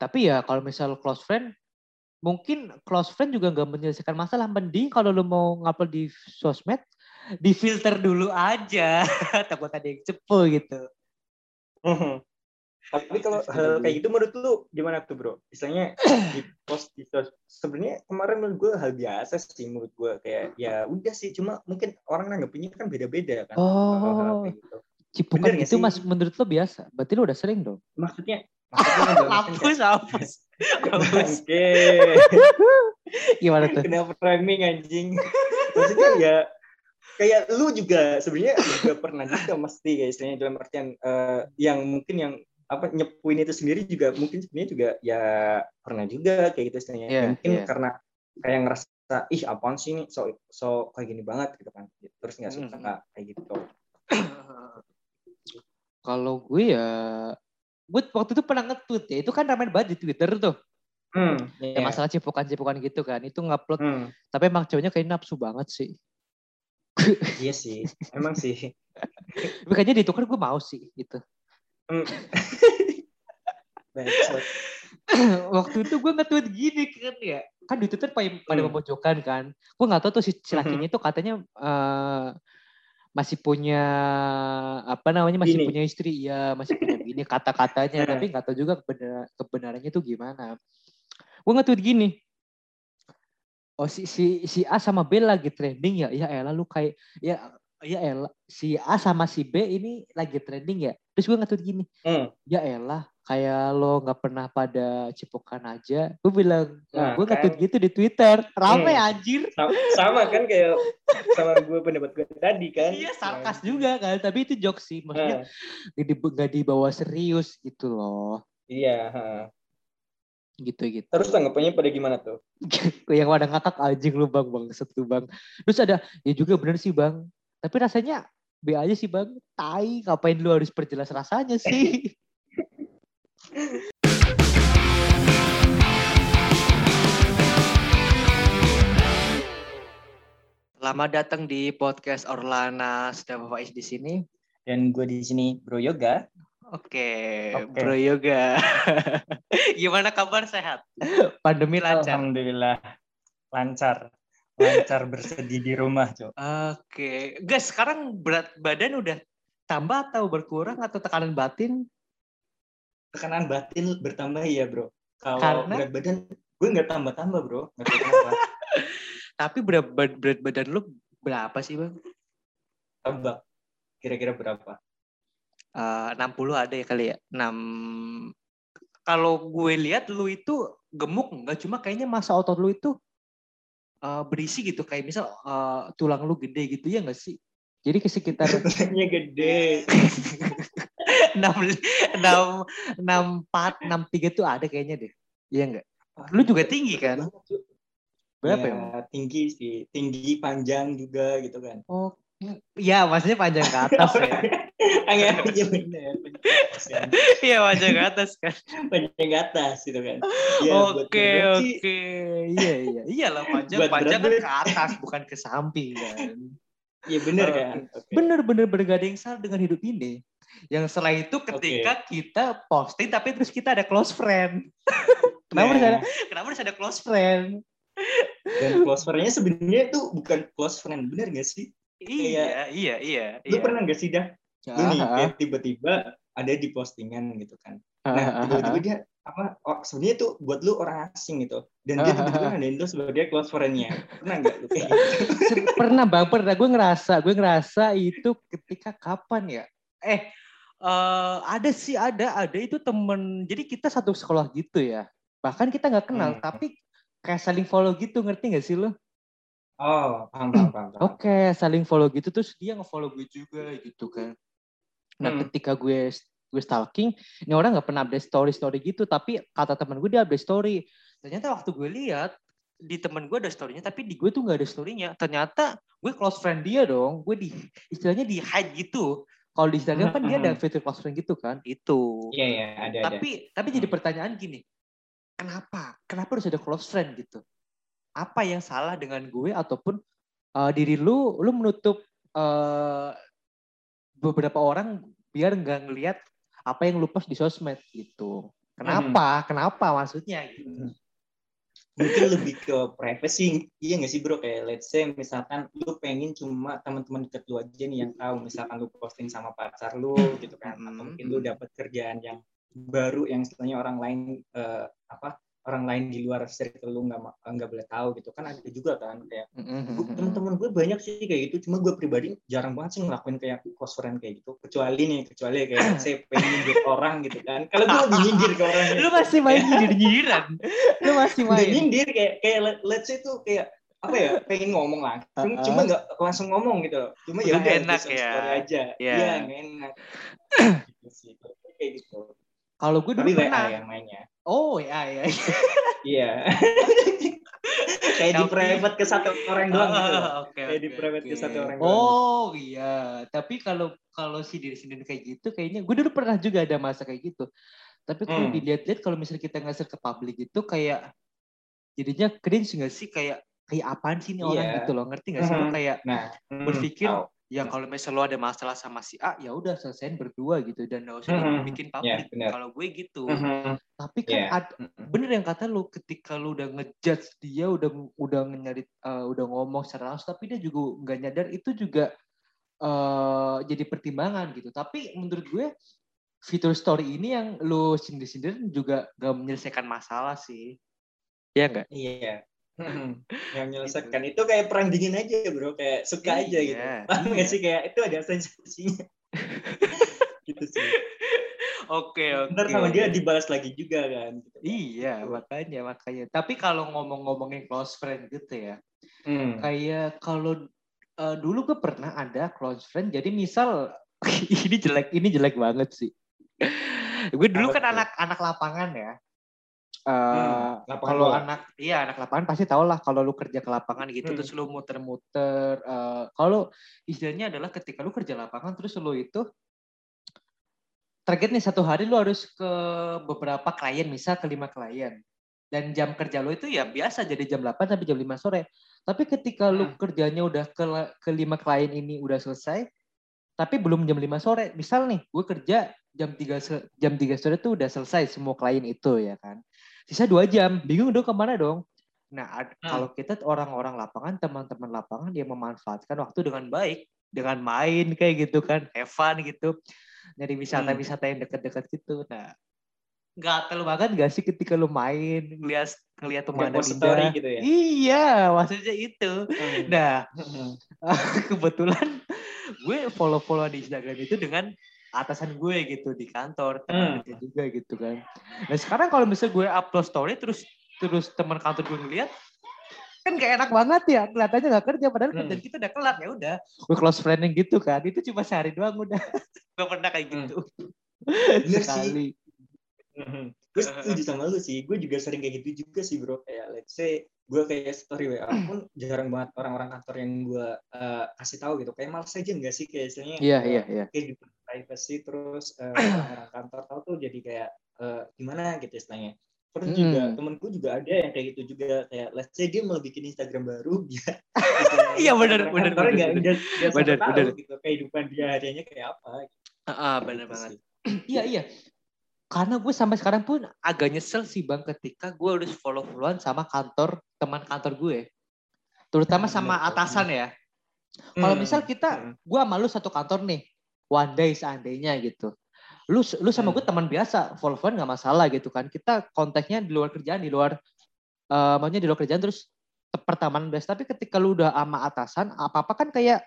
tapi ya kalau misal close friend mungkin close friend juga nggak menyelesaikan masalah. Mending kalau lu mau ngupload di sosmed di filter dulu aja. Takut ada yang cepu gitu. Tapi kalau hal kayak gitu menurut lu gimana tuh bro? Misalnya di post di sos- sebenarnya kemarin menurut gue hal biasa sih menurut gue kayak ya udah sih cuma mungkin orang nanggepinnya kan beda-beda kan. oh. kayak gitu. cipukan Bener itu mas menurut lo biasa? Berarti lo udah sering dong? Maksudnya hapus hapus hapus Oke. gimana tuh Kenapa framing anjing? Maksudnya ya kayak lu juga sebenarnya juga pernah juga mesti kayak istilahnya dalam artian eh, yang mungkin yang apa nyepuin itu sendiri juga mungkin sebenarnya juga ya pernah juga kayak gitu istilahnya. Iya, Ya, mungkin iya. karena kayak ngerasa ih apaan sih ini so so kayak gini banget gitu kan. Terus nggak suka Mhm. kayak gitu. kalau gue ya gue waktu itu pernah nge-tweet ya itu kan ramai banget di Twitter tuh Hmm, ya, iya. masalah cipukan-cipukan gitu kan itu ngupload Hmm, tapi emang cowoknya kayak nafsu banget sih iya sih. Emang sih. tapi kayaknya ditukar gue mau sih gitu Hmm. Waktu itu gue nge-tweet gini kan ya kan di Twitter pada, pada Hmm. memojokkan kan gue nggak tahu tuh si, si Mhm. lakinya itu katanya eh, masih punya apa namanya masih Bini. punya istri ya masih punya bini kata-katanya Hmm. tapi nggak tahu juga kebenar, kebenarannya tuh gimana gue nge-tweet gini oh si si si A sama B lagi trending ya ya elah lu kayak ya ya elah si A sama si B ini lagi trending ya terus gue nge-tweet gini Hmm. ya elah kayak lo nggak pernah pada cipokan aja gue bilang Nah, gue kan. nge-tweet gitu di Twitter rame Hmm. anjir Sama, sama kan kayak sama gue pendapat gue tadi kan. iya sarkas juga kan tapi itu jokes sih maksudnya Nah, nggak nggak dibawa serius gitu loh iya. ha. gitu gitu Terus tanggapannya pada gimana tuh? yang ada ngakak anjing lu bang bang setu bang terus ada ya juga bener sih bang tapi rasanya B aja sih bang tai ngapain lu harus perjelas rasanya sih Selamat datang di podcast Orlana sedang Faiz di sini. Dan gue di sini Bro Yoga. Oke, Oke. Bro Yoga. Gimana kabar sehat? Pandemi lancar. Alhamdulillah lancar. Lancar bersedih di rumah, Cok. Oke, guys, sekarang berat badan udah tambah atau berkurang atau tekanan batin? Tekanan batin bertambah ya, Bro. Kalau Karena? berat badan gue nggak tambah-tambah, Bro. Nggak. Tapi berat, berat badan lu berapa sih, Bang? Tebak. Kira-kira berapa? Eh, 60 ada ya kali ya? 6 Kalau gue lihat lu itu gemuk enggak cuma kayaknya masa otot lu itu eh, berisi gitu kayak misal eh, tulang lu gede gitu ya enggak sih? Jadi ke sekitar Tulangnya gede. 6 6 64 63 tuh ada kayaknya deh. Iya enggak? Lu juga tinggi kan? Berapa ya, emang? tinggi sih. Tinggi, panjang juga gitu kan. Oh, iya maksudnya panjang ke atas ya. Angin aja bener. Iya panjang ke atas kan. Panjang ke atas gitu kan. Ya, Oke oke. Iya iya. Iyalah panjang Buat panjang kan ke atas bukan ke samping kan. Ya bener kan. Oke. Bener bener bener gak ada yang salah dengan hidup ini. Yang selain itu ketika kita posting tapi terus kita ada close friend. kenapa harus Nah, ada kenapa harus ada close friend? Dan close friend-nya sebenarnya tuh bukan close friend, bener gak sih? Iya iya iya. Lu iya. pernah gak sih dah? Lu nih Ah, tiba-tiba ada di postingan gitu kan. ah, Nah, ah, ah, tiba-tiba dia apa oh, sebenarnya tuh buat lu orang asing gitu. Dan dia tiba-tiba ngadain lu sebagai close friend-nya. Pernah gak lu kayak gitu? Pernah bang pernah gue ngerasa gue ngerasa itu ketika kapan ya eh eh, ada sih ada ada. Itu temen jadi kita satu sekolah gitu ya. Bahkan kita nggak kenal Hmm. tapi kayak saling follow gitu ngerti gak sih lo? Oh, paham, paham, oke saling follow gitu terus dia nge-follow gue juga gitu kan. Nah Hmm. ketika gue gue stalking ini orang nggak pernah update story story gitu tapi kata teman gue dia update story. Ternyata waktu gue lihat di temen gue ada storynya tapi di gue tuh nggak ada storynya. Ternyata gue close friend dia dong gue di istilahnya di hide gitu kalau di Instagram kan dia ada fitur close friend gitu kan? Itu. Iya, iya, ada, ada. tapi tapi jadi pertanyaan gini kenapa? Kenapa harus ada close friend gitu? Apa yang salah dengan gue ataupun uh, diri lu lu menutup uh, beberapa orang biar nggak ngelihat apa yang lu post di sosmed gitu? Kenapa? Kenapa maksudnya gitu mungkin lebih ke privacy iya nggak sih bro? Kayak let's say misalkan lu pengen cuma teman-teman deket lu aja nih yang tahu misalkan lu posting sama pacar lu gitu kan atau mungkin lu dapat kerjaan yang baru yang sebenarnya orang lain uh, apa orang lain di luar circle lu nggak nggak boleh tahu gitu. Kan ada juga kan kayak teman-teman gue banyak sih kayak gitu. Cuma gue pribadi jarang banget sih ngelakuin kayak close friend kayak gitu. Kecuali nih kecuali kayak saya pengen nyindir orang gitu kan. Kalau gue lebih nyindir ke orang lu masih main nyindir nyindiran lu masih main? nyindir kayak kayak let's say tuh kayak apa ya pengen ngomong langsung uh, uh. cuma nggak langsung ngomong gitu. Loh cuma ya udah enak ya. aja. Iya. Yeah. nggak enak. Gitu sih. Kayak gitu kalau gue dulu Tapi pernah. WA yang mainnya. Oh ya ya. Iya. Kayak di private ke satu orang doang gitu. Oh, okay, Kayak okay, di private okay. ke satu orang doang. Oh iya. Tapi kalau kalau si diri sendiri kayak gitu, kayaknya gue dulu pernah juga ada masa kayak gitu. Tapi kalau hmm. dilihat-lihat kalau misalnya kita ngasih ke publik itu kayak jadinya cringe nggak sih kayak kayak apaan sih ini yeah. orang gitu loh ngerti nggak sih lo kayak nah, berpikir oh ya kalau misalnya lo ada masalah sama si A ya udah selesaiin berdua gitu dan gak usah mm-hmm. bikin publik. yeah, kalau gue gitu. Mm-hmm. tapi kan yeah. ad, bener yang kata lo ketika lo udah ngejudge dia udah udah nyari uh, udah ngomong secara langsung tapi dia juga nggak nyadar itu juga uh, jadi pertimbangan gitu. Tapi menurut gue fitur story ini yang lo sindir-sindir juga gak menyelesaikan masalah sih. Ya enggak iya yang menyelesaikan. Gitu. itu kayak perang dingin aja bro. Kayak suka aja gitu. Iya, paham iya. sih? Kayak itu ada sensasinya. Gitu sih. Oke oke ntar sama dia dibalas lagi juga kan gitu. iya makanya makanya. Tapi kalau ngomong-ngomongin close friend gitu ya hmm. kayak kalau uh, dulu gue pernah ada close friend. Jadi misal ini jelek ini jelek banget sih. Gue dulu kan anak-anak lapangan ya Uh, hmm, kalau anak iya anak lapangan pasti tau lah kalau lu kerja ke lapangan gitu hmm. terus lu muter-muter uh, kalau istilahnya adalah ketika lu kerja lapangan terus lu itu target nih satu hari lu harus ke beberapa klien misal ke lima klien dan jam kerja lu itu ya biasa jadi jam 8 sampai jam 5 sore tapi ketika hmm. lu kerjanya udah ke ke lima klien ini udah selesai tapi belum jam 5 sore misal nih gue kerja jam 3 jam 3 sore tuh udah selesai semua klien itu ya kan sisa dua jam bingung dong ke mana dong nah hmm. kalau kita orang-orang lapangan teman-teman lapangan dia memanfaatkan waktu dengan baik dengan main kayak gitu kan Evan gitu dari wisata-wisata yang dekat-dekat gitu nah nggak terlalu banget gak sih ketika lu main ngeliat ngeliat pemandangan gitu ya? iya maksudnya itu hmm. nah hmm. kebetulan gue follow follow di Instagram itu dengan atasan gue gitu di kantor teman hmm. juga gitu kan. Nah sekarang kalau misalnya gue upload story terus terus teman kantor gue ngeliat kan gak enak banget ya kelihatannya gak kerja padahal hmm. kerjaan kita udah kelar ya udah. Gue close friending gitu kan itu cuma sehari doang udah. Gak pernah kayak hmm. gitu hmm. sekali. Hmm. gue setuju sama lu sih gue juga sering kayak gitu juga sih bro. Kayak let's say gue kayak story WA pun jarang banget orang-orang kantor yang gue uh, kasih tahu gitu. Kayak malas aja enggak sih? Kayak istilahnya iya iya iya. kayak gitu privacy terus uh, orang kantor tahu tuh jadi kayak uh, gimana gitu istilahnya. Terus hmm. juga temenku juga ada yang kayak gitu juga kayak let's say dia mau bikin Instagram baru dia iya benar benar benar nggak nggak benar benar gitu kehidupan dia hariannya kayak apa gitu. ah uh, benar gitu banget. iya iya. Karena gue sampai sekarang pun agak nyesel sih bang ketika gue harus follow followan sama kantor teman kantor gue. Terutama hmm, sama atasan ya. Kalau hmm, misal kita hmm. gue malu satu kantor nih one day seandainya gitu. Lu lu sama gue teman biasa follow followan nggak masalah gitu kan. Kita kontaknya di luar kerjaan di luar uh, maksudnya di luar kerjaan terus pertemanan biasa. Tapi ketika lu udah ama atasan apa apa kan kayak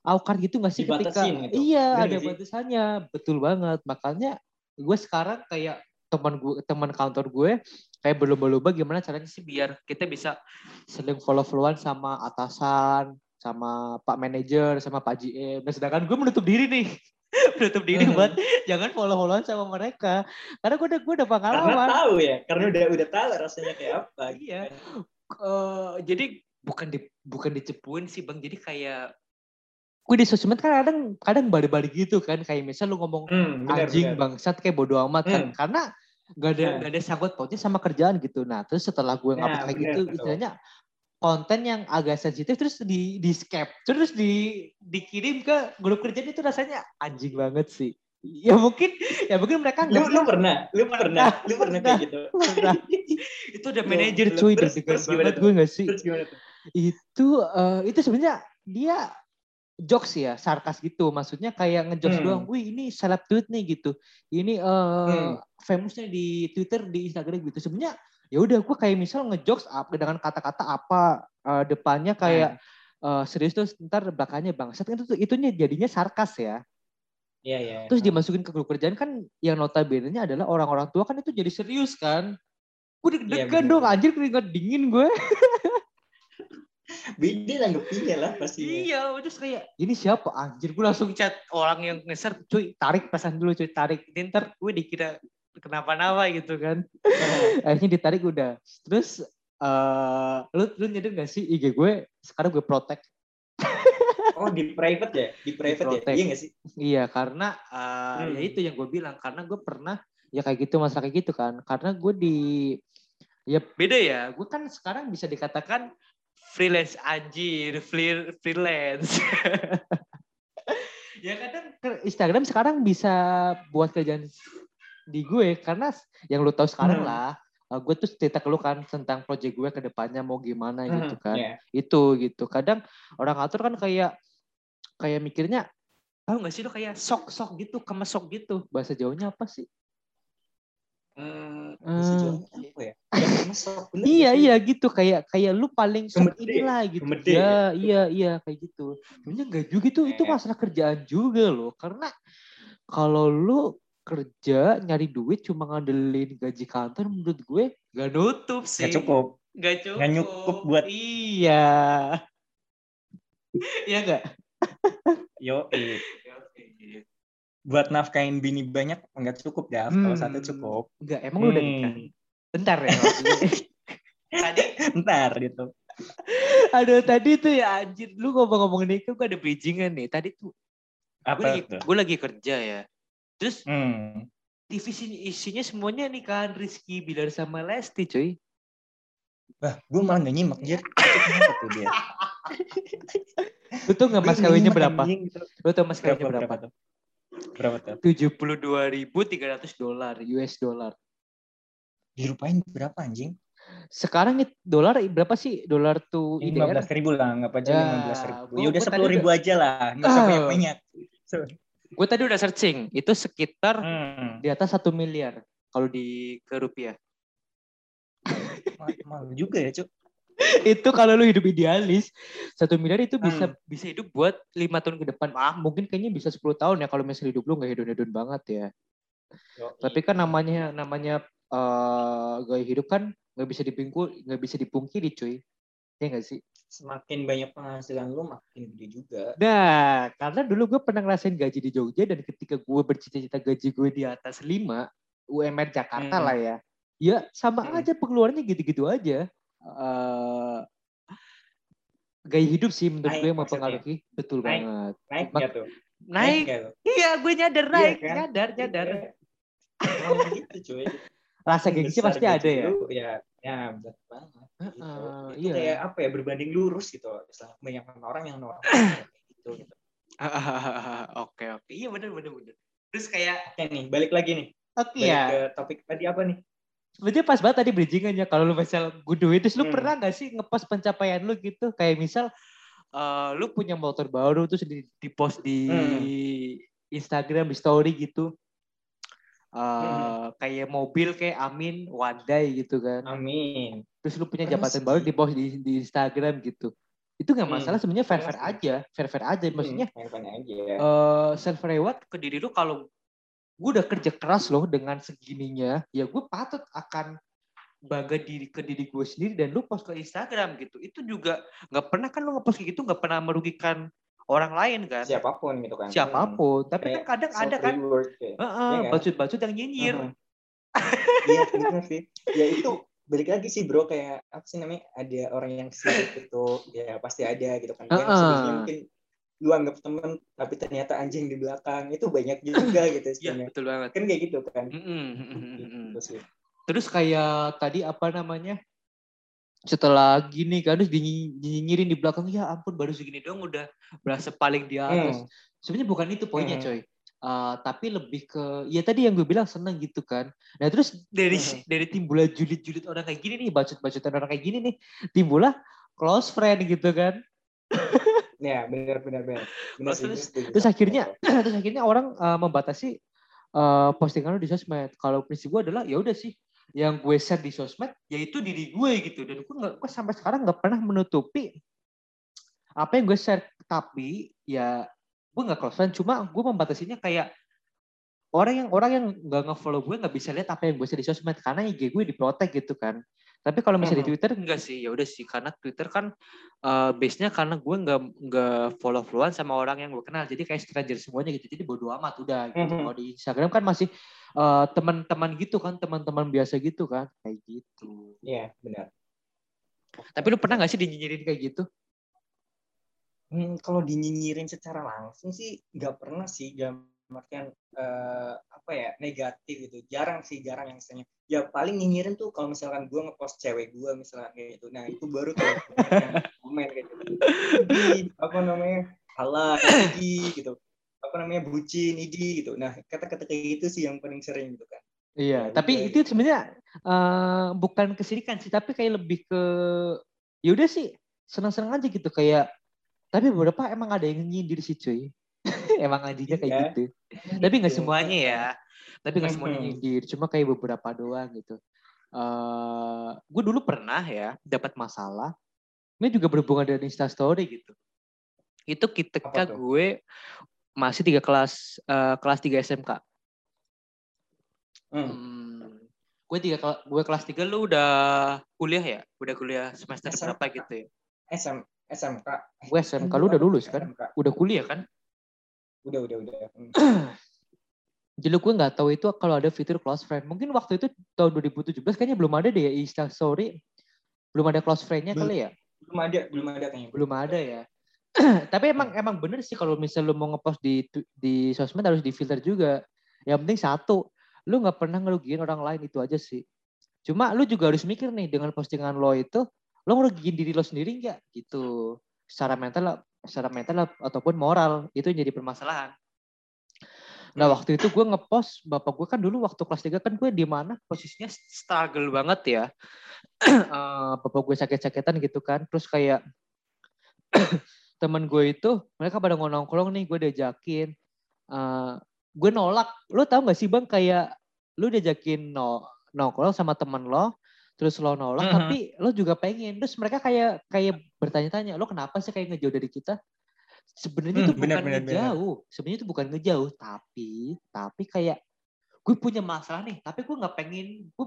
aukar gitu nggak sih ketika gitu. iya ada batasannya. Betul banget. Makanya gue sekarang kayak teman gue teman kantor gue kayak belum berubah gimana caranya sih biar kita bisa saling follow followan sama atasan sama pak manajer sama pak GM nah sedangkan gue menutup diri nih. Menutup diri hmm. buat jangan follow followan sama mereka. Karena gue udah gue udah pengalaman. Karena tahu ya karena udah udah tahu rasanya kayak apa iya. uh, jadi bukan di bukan dicepuin sih bang. Jadi kayak gue di sosmed kan kadang kadang balik-balik gitu kan. Kayak misal lu ngomong hmm, bener, anjing bener. bangsat kayak bodo amat. Kan hmm. karena gak ada hmm. gak ada sangkut pautnya sama kerjaan gitu. Nah terus setelah gue ngapa nah, kayak gitu istilahnya konten yang agak sensitif terus di di scap terus di dikirim ke grup kerjaan itu rasanya anjing banget sih. Ya mungkin ya mungkin mereka lu lu pernah lu pernah lu pernah kayak gitu? pernah. itu udah manajer cuy terus- terus gimana banget gue gak sih? Terus gimana tuh? Itu eh, itu sebenarnya dia jokes ya sarkas gitu. Maksudnya kayak ngejokes Hmm. doang wih ini seleb tweet nih gitu. Ini eh Hmm. famousnya di Twitter di Instagram gitu. Sebenarnya ya udah gue kayak misal ngejokes apa dengan kata-kata apa eh, depannya kayak eh, serius terus ntar belakangnya bangsat kan itu itunya jadinya sarkas ya. Iya iya. Terus dimasukin ke grup kerjaan kan yang notabene-nya adalah orang-orang tua kan itu jadi serius kan. Gue Iya, deg-degan dong anjir keringat dingin gue beda nanggepinnya lah pasti Iya, terus kayak ini siapa? Anjir? Gue langsung chat orang yang ngeser, cuy tarik pesan dulu, cuy tarik. Ini Ntar gue dikira kenapa-napa gitu kan. Akhirnya ditarik udah. Terus eh lu lu nyadar gak sih IG gue sekarang gue protect. oh di private ya di private ya protect. iya nggak sih Iya, karena eh Hmm. ya itu yang gue bilang karena gue pernah ya kayak gitu masalah kayak gitu kan. Karena gue di ya beda ya. Gue kan sekarang bisa dikatakan freelance anjir, free- freelance. ya kadang ke- Instagram sekarang bisa buat kerjaan di gue karena yang lu tahu sekarang Hmm. lah uh, gue tuh cerita ke lu kan tentang project gue ke depannya mau gimana gitu Hmm, kan iya. itu gitu kadang orang atur kan kayak kayak mikirnya tahu nggak sih lo kayak sok sok gitu kemesok gitu bahasa jauhnya apa sih Hmm, Hmm. apa ya? Ya, bener iya iya gitu kayak kayak lu paling sok Gemede. inilah gitu Gemede, ya ya? iya iya kayak gitu sebenarnya enggak juga itu itu Eh. masalah kerjaan juga loh karena kalau lu kerja nyari duit cuma ngandelin gaji kantor menurut gue gak nutup sih Nggak cukup. Gak cukup. Nggak nyukup buat- Iya. Iya enggak? Yo, buat nafkain bini banyak nggak cukup dah. Kalau Hmm. satu cukup. Enggak, emang lu udah Hmm. nikah? Bentar ya. tadi, Ntar gitu. aduh tadi tuh ya anjir, lu ngomong-ngomong nikah gue ada bridgingan nih. Tadi tuh gue Apa lagi, tuh? gue lagi kerja ya. Terus Hmm. TV sini isinya semuanya nikahan Rizky Bilar sama Lesti cuy. Wah, gue malah nggak nyimak, Jir. Tuh dia? Lu tau nggak mas kawinnya berapa? anjing, gitu. Lu tau mas kawinnya berapa berapa? tuh? Berapa tuh? Tujuh puluh dua ribu tiga ratus dolar US dollar. Dirupain berapa anjing? Sekarang dolar berapa sih? Dolar tuh Lima IDR? belas ribu lah, nggak aja Ya, lima belas ribu. Ya udah gua tadi sepuluh ribu aja lah, nggak usah Ah. Gue tadi udah searching, itu sekitar Hmm. di atas satu miliar kalau di ke rupiah. Ma- Malu juga ya, Cuk. itu kalau lu hidup idealis, satu miliar itu bisa Hmm. bisa hidup buat lima tahun ke depan. Ah, mungkin kayaknya bisa 10 tahun ya kalau misalnya hidup lu nggak hedon-hedon banget ya. Tapi kan namanya namanya eh, gaya hidup kan nggak bisa dipingkul, nggak bisa dipungkiri, cuy. Ya nggak sih? Semakin banyak penghasilan lu makin gede juga. Nah, karena dulu gue pernah ngerasain gaji di Jogja dan ketika gue bercita-cita gaji gue di atas 5, UMR Jakarta Hmm. lah ya. Ya sama Hmm. aja pengeluarannya gitu-gitu aja. Eh, gaya hidup sih menurut Naik gue yang mempengaruhi. Betul Naik. banget. Naik Mak- tuh? Naik. tuh? Iya, gue nyadar Iya naik. kan? Nyadar, nyadar. Emang gitu cuy. Rasa gengsi pasti gaji ada ya. ya, ya berat banget. Gitu. Heeh, itu iya. kayak apa ya berbanding lurus gitu. Kebanyakan orang yang kayak gitu. gitu. Oke, oke. Iya bener, bener, bener. Terus kayak, Oke nih, balik lagi nih. oke Balik ya. ke topik tadi apa nih? Sebenarnya pas banget tadi bridgingannya kalau lu misal good duit terus lu Hmm. pernah gak sih ngepost pencapaian lu gitu kayak misal eh, lu punya motor baru terus di, di post di Hmm. Instagram di story gitu Eh, Hmm. kayak mobil kayak Amin one day gitu kan Amin. terus lu punya jabatan baru di post di, di Instagram gitu itu nggak Hmm. masalah sebenarnya fair fair aja fair fair aja maksudnya Hmm, yang aja. eh self reward ke diri lu kalau gue udah kerja keras loh dengan segininya ya gue patut akan bangga diri ke diri gue sendiri dan lu post ke Instagram gitu itu juga nggak pernah kan lu ngepost kayak gitu nggak pernah merugikan orang lain kan siapa pun gitu kan. siapa pun tapi kan Kayak kadang ada kan kayak. Heeh, Iya kan? bacut-bacut yang nyinyir. Iya benar sih. Ya itu balik lagi sih bro kayak apa sih namanya ada orang yang sirik gitu ya pasti ada gitu kan. Yang mungkin lu anggap temen tapi ternyata anjing di belakang itu banyak juga gitu Iya betul banget Kan kayak gitu kan. Mm-mm, mm-mm. Gitu sih. terus kayak tadi apa namanya setelah gini kan terus dinyinyirin di belakang ya ampun baru segini dong udah berasa paling di atas Hmm. sebenarnya bukan itu poinnya Hmm. coy Uh, tapi lebih ke ya tadi yang gue bilang seneng gitu kan nah terus dari Mhm. dari timbullah julid-julid orang kayak gini nih bacot-bacotan orang kayak gini nih timbullah close friend gitu kan Ya, benar benar benar. Terus- terus sama akhirnya lo. terus akhirnya orang uh, membatasi uh, postingan lu di sosmed kalau prinsip gue adalah ya udah sih yang gue share di sosmed yaitu diri gue gitu. Dan gue nggak gue sampai sekarang nggak pernah menutupi apa yang gue share. Tapi ya gue nggak close friend. Cuma gue membatasinya kayak orang yang orang yang nggak ngefollow gue nggak bisa lihat apa yang gue share di sosmed. Karena IG gue diprotek gitu kan tapi kalau misalnya di Mhm. Twitter enggak sih ya udah sih karena Twitter kan uh, base-nya karena gue nggak nggak follow followan sama orang yang gue kenal jadi kayak stranger semuanya gitu jadi bodo amat udah gitu. Mhm. kalau di Instagram kan masih uh, teman-teman gitu kan teman-teman biasa gitu kan kayak gitu Iya, benar. tapi lu pernah nggak sih dinyinyirin kayak gitu Hmm, kalau dinyinyirin secara langsung sih nggak pernah sih dalam artian eh, apa ya negatif gitu. Jarang sih jarang yang misalnya. Ya paling nyinyirin tuh kalau misalkan gue ngepost cewek gue misalnya kayak gitu. Nah itu baru tuh komen kayak gitu. Apa namanya halah idi gitu. Apa namanya bucin idi gitu. Nah kata-kata kayak gitu sih yang paling sering gitu kan. Iya, Ya tapi udah, itu sebenarnya eh, bukan kesirikan sih, tapi kayak lebih ke ya udah sih senang-senang aja gitu. Kayak tapi beberapa emang ada yang nyindir sih cuy. Emang anjingnya kayak Iya. gitu. Tapi nggak Gitu. semuanya ya. Tapi nggak semuanya Mhm. nyindir, cuma kayak beberapa doang gitu. eh gue dulu pernah ya dapat masalah. Ini juga berhubungan dengan Insta Story gitu. Itu ketika gue masih tiga kelas eh, kelas 3 SMK. Hmm. Hmm, gue tiga gue kelas tiga lu udah kuliah ya? Udah kuliah semester SMK. berapa gitu ya? SM, SMK Gue SMK lu udah lulus kan? SMK. Udah kuliah kan? Udah udah udah Hmm. Jadi gue nggak tahu itu kalau ada fitur close friend. Mungkin waktu itu tahun 2017 kayaknya belum ada deh ya Insta Story. Belum ada close friend-nya kali ya? belum ada belum ada kayaknya Belum ada ya. Tapi emang emang bener sih kalau misal lu mau ngepost di di sosmed harus di filter juga. Yang penting satu, lu nggak pernah ngerugiin orang lain itu aja sih. Cuma lu juga harus mikir nih dengan postingan lo itu, lo ngerugiin diri lo sendiri nggak gitu. Secara mental, secara mental ataupun moral itu yang jadi permasalahan. Nah waktu itu gue ngepost, bapak gue kan dulu waktu kelas 3 kan gue di mana posisinya struggle banget ya. Eh, bapak gue sakit-sakitan gitu kan, terus kayak temen gue itu mereka pada nongkrong nih gue diajakin Eh, gue nolak lo tau gak sih bang kayak lu diajakin no, nongkrong sama temen lo terus lo nolak Mhm. tapi lo juga pengen terus mereka kayak kayak bertanya-tanya lo kenapa sih kayak ngejauh dari kita sebenarnya Hmm, itu benar, bukan benar. ngejauh sebenarnya itu bukan ngejauh tapi tapi kayak gue punya masalah nih tapi gue nggak pengen gue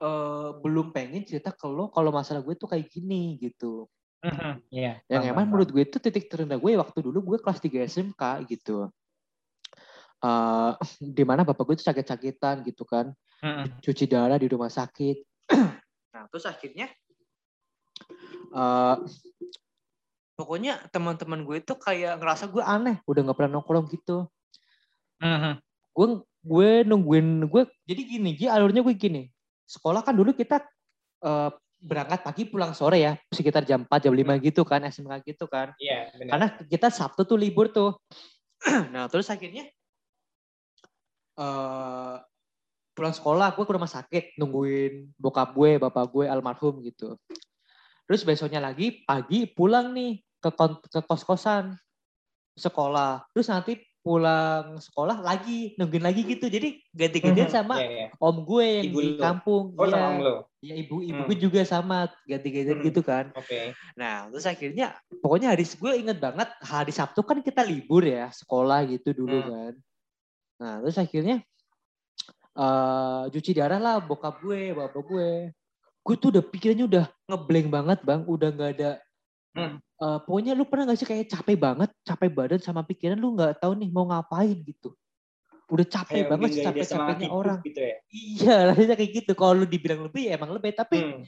eh, belum pengen cerita ke lo kalau masalah gue tuh kayak gini gitu Iya. yang paham, emang menurut gue itu titik terendah gue waktu dulu gue kelas 3 SMK gitu. eh di mana bapak gue itu sakit-sakitan gitu kan. paham. Cuci darah di rumah sakit. Nah terus akhirnya eh pokoknya teman-teman gue itu kayak ngerasa gue aneh. Udah nggak pernah nongkrong gitu. Mhm. Gue gue nungguin gue jadi gini, Ji, alurnya gue gini. Sekolah kan dulu kita eh, berangkat pagi pulang sore ya, sekitar jam 4 jam 5 gitu kan, SMK gitu kan. Iya, benar. Karena kita Sabtu tuh libur tuh. nah terus akhirnya eh pulang sekolah gue ke rumah sakit nungguin bokap gue, bapak gue almarhum gitu. Terus besoknya lagi pagi pulang nih ke ke kos-kosan sekolah. Terus nanti pulang sekolah lagi nungguin lagi gitu. Jadi ganti-gantian Mhm. sama Iya, iya. om gue yang Ibu di lu. kampung. Oh, sama Iya. om lo. Ya ibu ibu Hmm. gue juga sama ganti-gantian Hmm. gitu kan. Oke. Nah, terus akhirnya pokoknya hari gue inget banget hari Sabtu kan kita libur ya sekolah gitu dulu Hmm. kan. Nah, terus akhirnya eh cuci darah lah bokap gue, bapak gue. Gue tuh udah pikirannya udah ngeblank banget bang, udah nggak ada. Hmm. eh, pokoknya lu pernah gak sih kayak capek banget, capek badan sama pikiran lu nggak tahu nih mau ngapain gitu. Udah capek Kayak banget capek-capeknya hidup orang. gitu ya. Iya, rasanya kayak gitu. Kalau lu dibilang lebih ya emang lebih, tapi Hmm.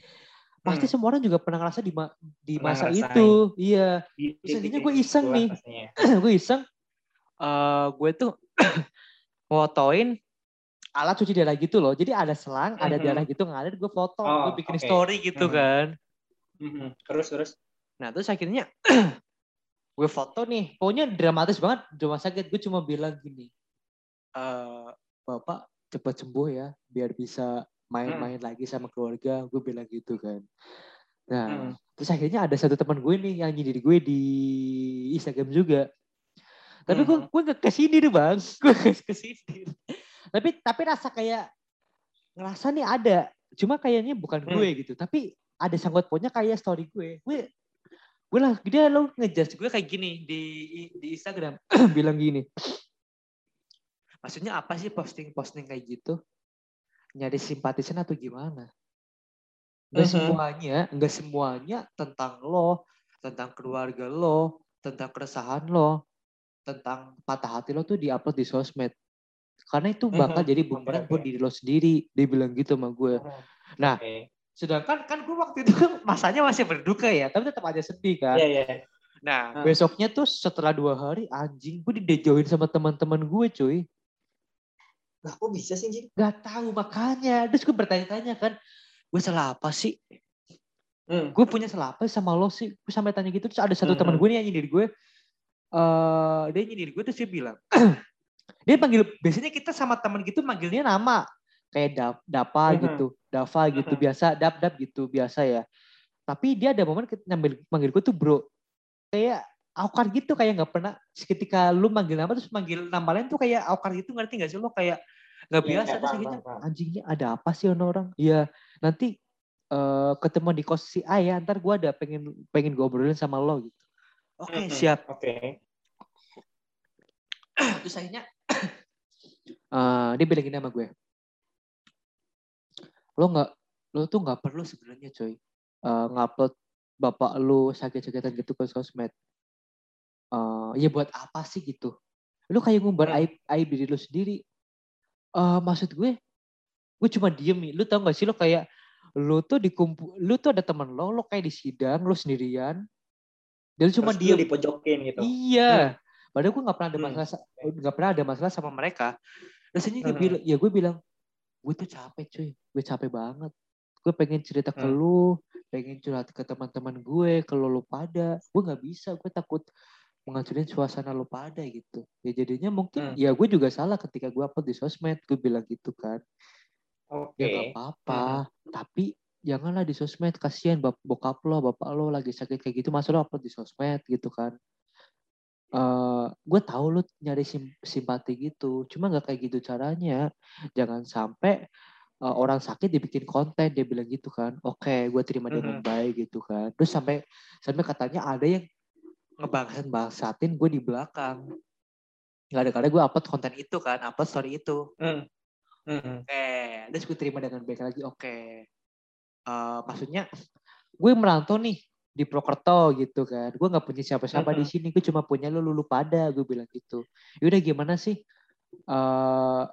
pasti Hmm. semua orang juga pernah ngerasa di, ma- di Pernah masa ngerasain. itu. Iya. Terus akhirnya titik gue iseng nih. gue iseng eh gue tuh fotoin alat cuci darah gitu loh jadi ada selang ada Mhm. darah gitu ngalir gue foto Oh, gue bikin oke. story gitu Mhm. kan Mhm. Terus terus. nah terus akhirnya gue foto nih pokoknya dramatis banget di rumah sakit gue cuma bilang gini eh, bapak cepat sembuh ya biar bisa main-main lagi sama keluarga gue bilang gitu kan nah Hmm. terus akhirnya ada satu teman gue nih yang nyindir gue di Instagram juga tapi gue Mhm. gue gak ke sini nih bang gue gak ke sini tapi tapi rasa kayak ngerasa nih ada. Cuma kayaknya bukan Hmm. gue gitu. Tapi ada sangkut pautnya kayak story gue. Gue gue lah dia lo ngejudge gue kayak gini di di Instagram. Bilang gini. Maksudnya apa sih posting posting kayak gitu? Nyari simpatisan atau gimana? Nggak Mhm. semuanya nggak semuanya tentang lo tentang keluarga lo tentang keresahan lo tentang patah hati lo tuh diupload di sosmed karena itu bakal jadi bumerang buat diri lo sendiri dia bilang gitu sama gue Nah, Oke. sedangkan kan gue waktu itu masanya masih berduka ya tapi tetap aja sedih kan Iya, iya. nah Ah. besoknya tuh setelah dua hari anjing gue dijauhin sama teman-teman gue cuy Lah kok bisa sih, Jin? Gak tahu makanya terus gue bertanya-tanya kan gue salah apa sih Hmm. gue punya salah apa sama lo sih gue sampai tanya gitu terus ada satu Mhm. teman gue nih yang nyindir gue eh dia nyindir gue terus dia bilang dia panggil biasanya kita sama teman gitu manggilnya nama. Kayak dap dapa Mhm. gitu dava gitu Mhm. biasa dap dap gitu biasa ya. Tapi dia ada momen nyambil manggil gue tuh bro. Kayak awkward gitu kayak nggak pernah ketika lu manggil nama terus manggil nama lain tuh kayak awkward gitu ngerti gak sih lo? Kayak nggak Iya, biasa iya, terus akhirnya anjingnya ada apa sih ono orang? Ya nanti eh ketemu di kos si A ya ntar gue ada pengen pengen ngobrolin sama lo gitu. Oke Mhm. siap. Oke. terus akhirnya eh dia bilang gini sama gue. Lo nggak lo tuh nggak perlu sebenarnya coy. Eh ngupload bapak lu sakit-sakitan gitu ke sosmed. Eh ya buat apa sih gitu? Lu kayak ngumbar Hmm. aib aib diri lu sendiri. Eh maksud gue gue cuma diem nih. Lu tau gak sih lo kayak lu tuh dikumpul lu tuh ada teman lo lo kayak di sidang lu sendirian. Dan cuma diem. lu dipojokin gitu. Iya. Padahal gue gak pernah ada Hmm. masalah, sa- nggak pernah ada masalah sama mereka. Ini gue Mhm. bilang, ya gue bilang, gue tuh capek cuy, gue capek banget. Gue pengen cerita ke Hmm. lu, pengen curhat ke teman-teman gue, ke lo lu pada. Gue nggak bisa, gue takut menghancurin suasana lu pada gitu. Ya jadinya Hmm. mungkin, ya gue juga salah ketika gue upload di sosmed, gue bilang gitu kan. Oke. Ya gak apa-apa, tapi janganlah di sosmed, kasihan bokap lo, bapak lo lagi sakit kayak gitu, masa lo upload di sosmed gitu kan. Eh gue tahu lu nyari sim- simpati gitu, cuma nggak kayak gitu caranya. Jangan sampai eh, orang sakit dibikin konten, dia bilang gitu kan. Oke, gue terima dengan baik gitu kan. Terus sampai sampai katanya ada yang ngebangsatin bangsatin gue di belakang. Nggak ada karena gue upload konten itu kan, upload story itu. Hmm. Hmm. Oke, terus gue terima dengan baik lagi. Oke, Eh, maksudnya gue merantau nih di Prokerto gitu kan. Gue nggak punya siapa-siapa di Mhm. sini. Gue cuma punya lu lulu pada. Gue bilang gitu. Yaudah gimana sih? eh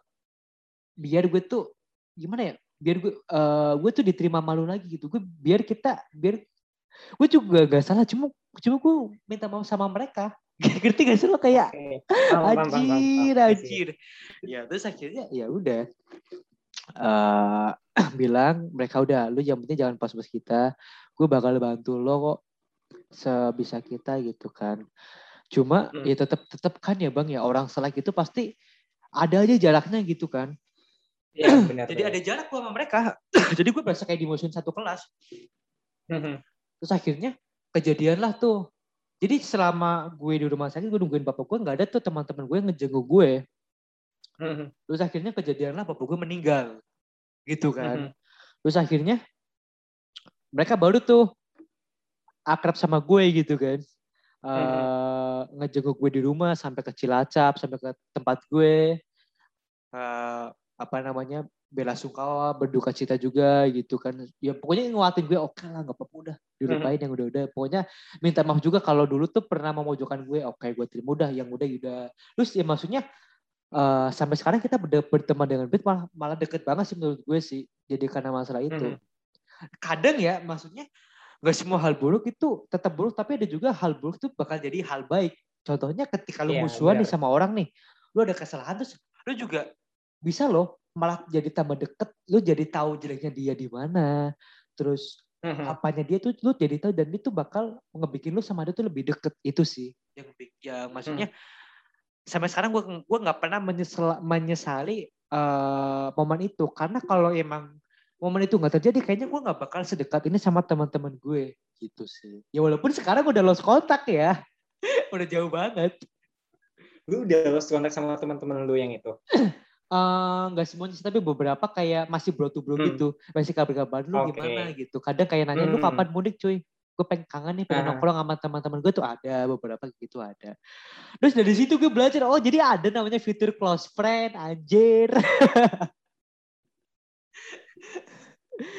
biar gue tuh gimana ya? Biar gue eh gue tuh diterima malu lagi gitu. Gue biar kita biar gue juga gak salah. Cuma cuma gue minta maaf sama mereka. Ngerti gak sih lo kayak. Anjir, Iya anjir. Ya terus akhirnya ya udah. eh bilang mereka udah lu yang penting jangan pas-pas kita. Gue bakal bantu lo kok sebisa kita gitu kan. Cuma Hmm. ya tetap tetap kan ya Bang ya orang selek itu pasti ada aja jaraknya gitu kan. Iya, benar. Jadi benar. ada jarak gua sama mereka. Jadi gue berasa kayak dimusuhin satu kelas. Hmm. Terus akhirnya kejadian lah tuh. Jadi selama gue di rumah sakit gue nungguin bapak gue nggak ada tuh teman-teman gue yang ngejenguk gue. Hmm. Terus akhirnya kejadian lah bapak gue meninggal. Gitu kan. Hmm. Terus akhirnya mereka baru tuh akrab sama gue gitu kan. Eh ngejenguk gue di rumah sampai ke Cilacap, sampai ke tempat gue. Eh apa namanya? bela sungkawa, berduka cita juga gitu kan. Ya pokoknya nguatin gue oke lah nggak apa-apa udah dilupain yang udah-udah. Pokoknya minta maaf juga kalau dulu tuh pernah memojokkan gue. Oke gue terima udah yang udah udah. Terus ya maksudnya eh sampai sekarang kita ber- berteman dengan Bit malah, malah deket banget sih menurut gue sih. Jadi karena masalah itu. Mhm. Kadang ya maksudnya nggak semua hal buruk itu tetap buruk tapi ada juga hal buruk itu bakal jadi hal baik. Contohnya ketika lu Iya, musuhan nih sama orang nih, lu ada kesalahan terus lu juga bisa loh malah jadi tambah deket, lu jadi tahu jeleknya dia di mana. Terus Hmm. apanya dia tuh lu jadi tahu dan itu bakal ngebikin lu sama dia tuh lebih deket itu sih yang yang maksudnya sampai sekarang gue gue nggak pernah menyesal, menyesali uh, momen itu karena kalau emang momen itu nggak terjadi kayaknya gue nggak bakal sedekat ini sama teman-teman gue. Gitu sih. Ya walaupun sekarang udah lost kontak ya. Udah jauh banget. Lu udah lost kontak sama teman-teman lu yang itu? Eh, nggak uh, semuanya sih tapi beberapa kayak masih bro to bro hmm. gitu. Masih kabar-kabar lu okay. gimana gitu. Kadang kayak nanya hmm. lu kapan mudik cuy? Gue pengen kangen nih pengen uh. nongkrong sama teman-teman gue tuh ada beberapa gitu ada. Terus dari situ gue belajar oh jadi ada namanya fitur close friend anjir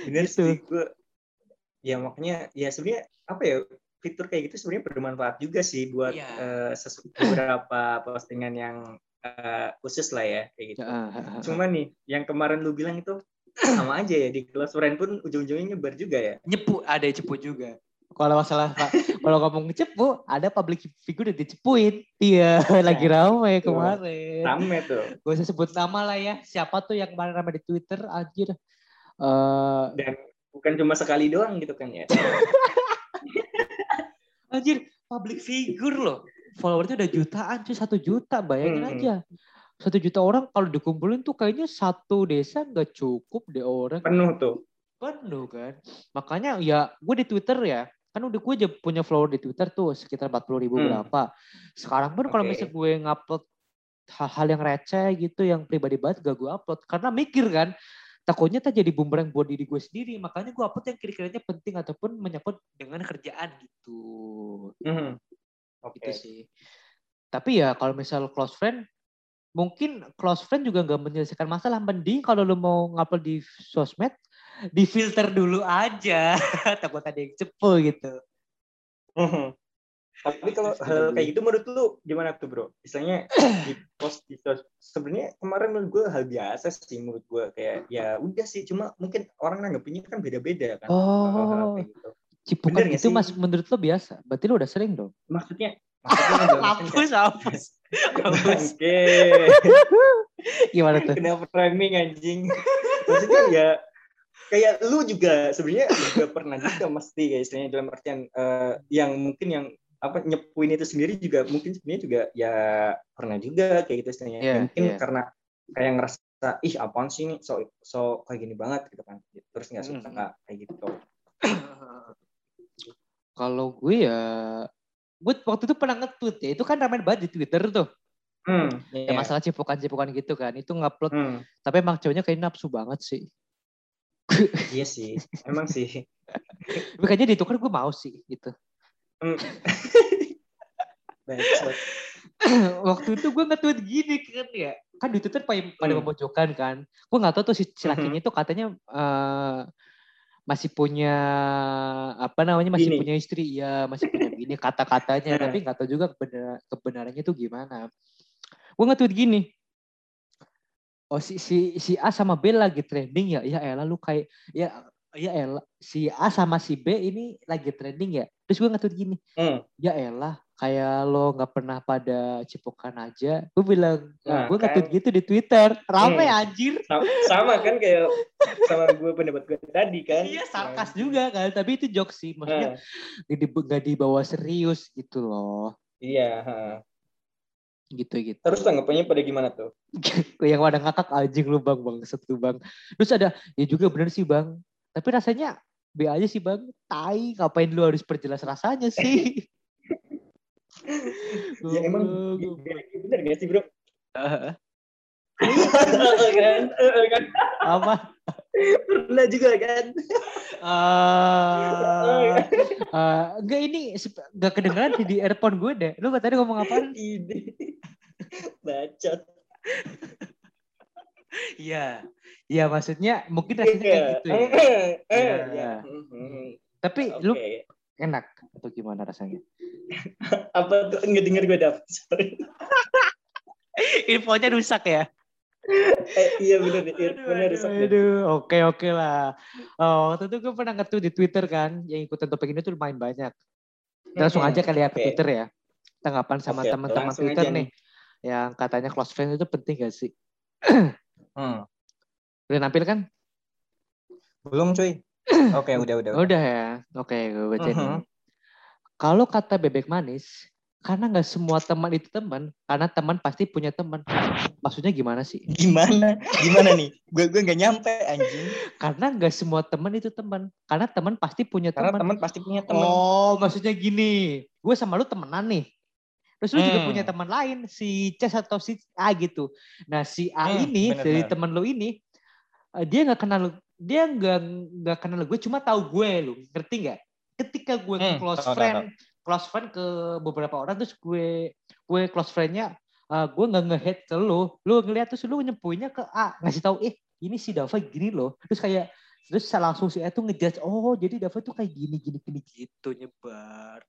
bener gitu. sih gue ya makanya ya sebenarnya apa ya fitur kayak gitu sebenarnya bermanfaat juga sih buat yeah. Iya. uh, beberapa postingan yang uh, khusus lah ya kayak gitu. Cuma nih yang kemarin lu bilang itu sama aja ya di kelas friend pun ujung-ujungnya nyebar juga ya. Nyepu ada cepu juga. Kalau masalah kalau ngomong cepu ada public figure yang dicepuin. Iya, lagi ramai kemarin. Ramai tuh. Gue usah sebut nama lah ya. Siapa tuh yang kemarin ramai di Twitter anjir. Uh, Dan bukan cuma sekali doang gitu kan ya. anjir, public figure loh followersnya udah jutaan cuy satu juta bayangin hmm. aja satu juta orang kalau dikumpulin tuh kayaknya satu desa nggak cukup deh orang penuh tuh penuh kan makanya ya gue di twitter ya kan udah gue aja punya follower di twitter tuh sekitar empat puluh ribu hmm. berapa sekarang pun okay. kalau misalnya gue ngupload hal-hal yang receh gitu yang pribadi banget gak gue upload karena mikir kan takutnya tak jadi bumerang buat diri gue sendiri. Makanya gue upload yang kira-kiranya penting ataupun menyangkut dengan kerjaan gitu. Mm okay. gitu sih. Tapi ya kalau misal close friend mungkin close friend juga nggak menyelesaikan masalah. Mending kalau lu mau ngupload di sosmed di filter dulu aja. Takut ada yang cepu gitu. Mhm. Tapi kalau hal kayak gitu menurut lu gimana tuh bro misalnya di post di sebenarnya kemarin menurut gue hal biasa sih menurut gue kayak ya udah sih cuma mungkin orang nanggepinnya kan beda-beda kan oh gitu. Cipukan itu mas menurut lo biasa? Berarti lo udah sering dong? Maksudnya? hapus, hapus. Oke. Gimana tuh? Kenapa framing anjing? Maksudnya ya kayak lu juga sebenarnya juga pernah juga mesti kayak istilahnya dalam artian uh, yang mungkin yang apa nyepuin itu sendiri juga mungkin sebenarnya juga ya pernah juga kayak gitu istilahnya. Yeah, mungkin yeah. karena kayak ngerasa ih apaan sih ini so so kayak gini banget gitu kan. Terus nggak suka mm kayak gitu. Kalau gue ya, gue waktu itu pernah nge-tweet ya, itu kan ramai banget di Twitter tuh. Hmm, ya yeah. masalah cipukan-cipukan gitu kan, itu ngupload. Hmm. Tapi emang cowoknya kayak nafsu banget sih. iya sih, emang sih. Makanya kan gue mau sih gitu. Hmm. waktu itu gue nge-tweet gini kan ya. Kan di Twitter pada, hmm. kan. Gue nggak tahu tuh si lakinya itu katanya uh, masih punya apa namanya masih bini. punya istri. Ya masih punya bini. Kata-katanya. Tapi nggak tahu juga kebenar kebenarannya itu gimana. Gue nge-tweet gini. Oh si si si A sama B lagi trending ya? Ya elah lu kayak ya ya elah si A sama si B ini lagi trending ya terus gue nge-tweet gini hmm. ya elah kayak lo nggak pernah pada cipokan aja gue bilang nah, gue kan. gitu di twitter rame hmm. anjir sama, sama kan kayak sama gue pendapat gue tadi kan iya sarkas nah. juga kan tapi itu jokes sih maksudnya nah. gak dibawa serius gitu loh iya ha. gitu gitu terus tanggapannya pada gimana tuh yang pada ngakak anjing lu bang bang satu bang terus ada ya juga bener sih bang tapi rasanya B aja sih bang tai ngapain lu harus perjelas rasanya sih ya emang bener gak sih bro? kan? kan? Apa? Pernah juga kan? Uh, uh, enggak ini enggak kedengeran di earphone gue deh. Lu tadi ngomong apa? Ini. Bacot. Iya. Iya maksudnya mungkin rasanya kayak iya. gitu ya. Eh, ya. Tapi okay. lu enak atau gimana rasanya? Apa tuh nggak denger gue dap? Sorry. Infonya rusak ya? eh, iya benar infonya rusak. Aduh, oke oke lah. Oh, waktu itu gue pernah ngetu di Twitter kan, yang ikutan topik ini tuh lumayan banyak. Langsung aja kali ya ke Twitter ya. Tanggapan sama teman-teman Twitter nih. nih. Yang katanya close friend itu penting gak sih? hmm. Udah nampil kan? Belum cuy. Oke, okay, udah, udah, udah. Udah ya. Oke, okay, gue baca uh -huh. Kalau kata bebek manis, karena nggak semua teman itu teman karena teman pasti punya teman maksudnya gimana sih Gimana? Gimana nih? Gue gue nggak nyampe anjing. karena nggak semua teman itu teman karena teman pasti punya Karena teman teman pasti punya teman. oh maksudnya gini gue sama lu temenan nih terus lu juga Hmm. punya teman lain si C atau si A gitu. Nah si A Hmm, ini bener, dari teman lu ini eh, dia nggak kenal lu- dia nggak nggak kenal gue cuma tahu gue lu. Ngerti nggak? Ketika gue Hmm, close friend close friend ke beberapa orang terus gue gue close friendnya eh, gue nggak nge-hate ke lu. Lu ngeliat terus lu nyempuinnya ke A ngasih tahu eh ini si Dava gini loh. Terus kayak terus langsung si A tuh ngejudge oh jadi Dava tuh kayak gini gini gini gitu nyebar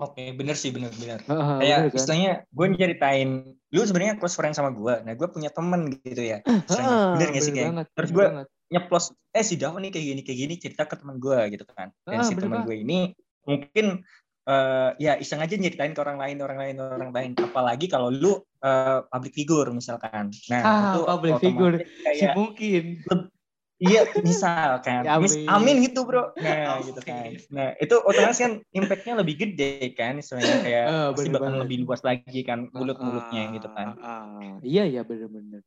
Oke, bener sih, bener bener. Heeh, Kayak bener kan? istilahnya gue nyeritain, lu sebenarnya close friend sama gue. Nah, gue punya temen gitu ya. Heeh, bener gak sih kayak? banget, Terus gue nyeplos, eh si Dava nih kayak gini kayak gini cerita ke teman gue gitu kan. Dan Ah, si banget. gue ini mungkin eh, ya iseng aja nyeritain ke orang lain, orang lain, orang lain. Apalagi kalau lu eh, public figure misalkan. Nah, Ah, itu public figure. si Kayak, mungkin iya misalkan, Ya, mis, amin. amin gitu bro. Nah, gitu kan. Nah, itu otomatis kan impactnya lebih gede kan, istilahnya kayak Ah, pasti bakal lebih luas lagi kan mulut-mulutnya gitu kan. Ah, ah. iya iya bener-bener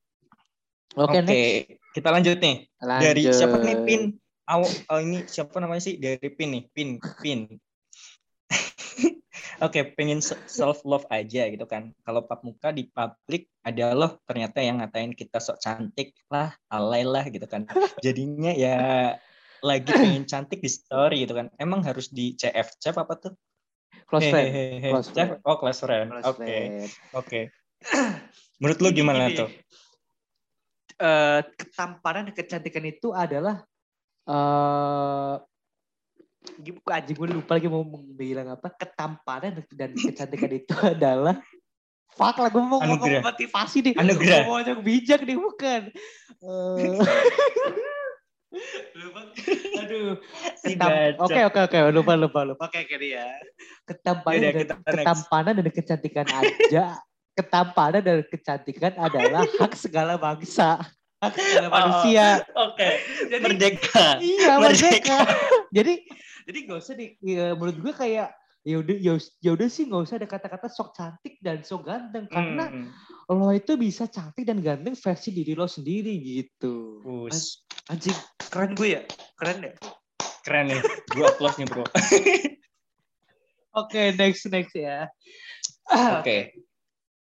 oke Oke, next kita lanjut nih. lanjut Dari siapa nih Pin? Aw, oh, ini siapa namanya sih? Dari Pin nih, Pin, Pin. Oke, pengen self love aja gitu kan. Kalau pap muka di publik ada loh ternyata yang ngatain kita sok cantik lah, alay lah gitu kan. Jadinya ya lagi pengen cantik di story gitu kan. Emang harus di CF CF apa tuh? close friend Hehehe. Close CF? friend. Oh, close friend. Oke, oke. Menurut lu gimana tuh? Eh, ketampanan dan kecantikan itu adalah eh aja gue lupa lagi mau bilang apa ketampanan dan kecantikan itu adalah fuck lah gue mau ngomong motivasi nih Anugerah. mau ngomong bijak nih bukan. Lupa. Aduh ketam oke oke oke lupa lupa lupa. Oke oke ya ketampanan Yaudah, dan ketampanan dan kecantikan aja. Ketampanan dan kecantikan adalah hak segala bangsa. Hak segala Oh, manusia. Oke, jadi merdeka. iya Merdeka. merdeka. Jadi jadi gak usah di ya, menurut gue kayak ya udah ya, ya udah sih nggak usah ada kata-kata sok cantik dan sok ganteng karena Hmm. lo itu bisa cantik dan ganteng versi diri lo sendiri gitu Us, anjing keren gue ya keren deh keren nih. Gue applause nih, Bro. oke next next ya Oke.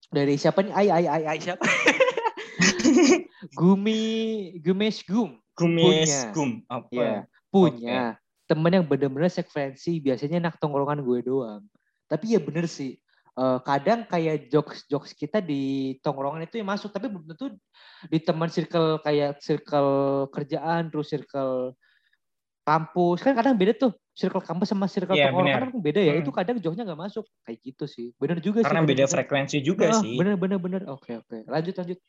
dari siapa nih ay ay ay ay siapa Gumi Gumesh Gum Punya. gum apa? ya punya temen yang bener-bener sefrekuensi biasanya anak tongkrongan gue doang tapi ya bener sih eh, kadang kayak jokes jokes kita di tongkrongan itu yang masuk tapi belum tentu di teman circle kayak circle kerjaan terus circle kampus kan kadang beda tuh circle kampus sama circle Iya, tongkrongan kan beda ya Hmm. itu kadang jokesnya nggak masuk kayak gitu sih bener juga Karena sih beda juga. frekuensi juga Ah, sih. bener bener bener oke oke lanjut lanjut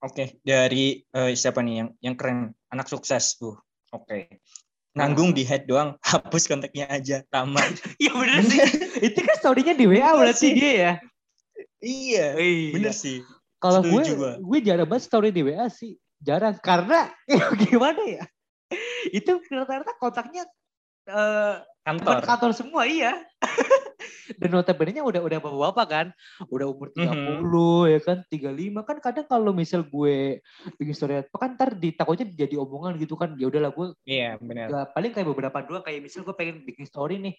Oke, dari eh, siapa nih yang yang keren? Anak sukses, Bu. Oke. Nanggung di head doang, hapus kontaknya aja, tamat. Iya bener sih. itu kan story-nya di WA berarti sih. dia ya. iya, Iya. bener sih. Kalau gue, gue jarang banget story di WA sih. Jarang. Karena gimana ya? Itu rata-rata kontaknya eh Kantor. kantor. semua iya. Dan notabene-nya udah udah bapak-bapak kan. Udah umur 30 Mhm. ya kan, 35 kan kadang kalau misal gue bikin story apa kan ntar ditakutnya jadi omongan gitu kan. Ya udahlah gue Iya, benar. Ya, paling kayak beberapa doang kayak misal gue pengen bikin story nih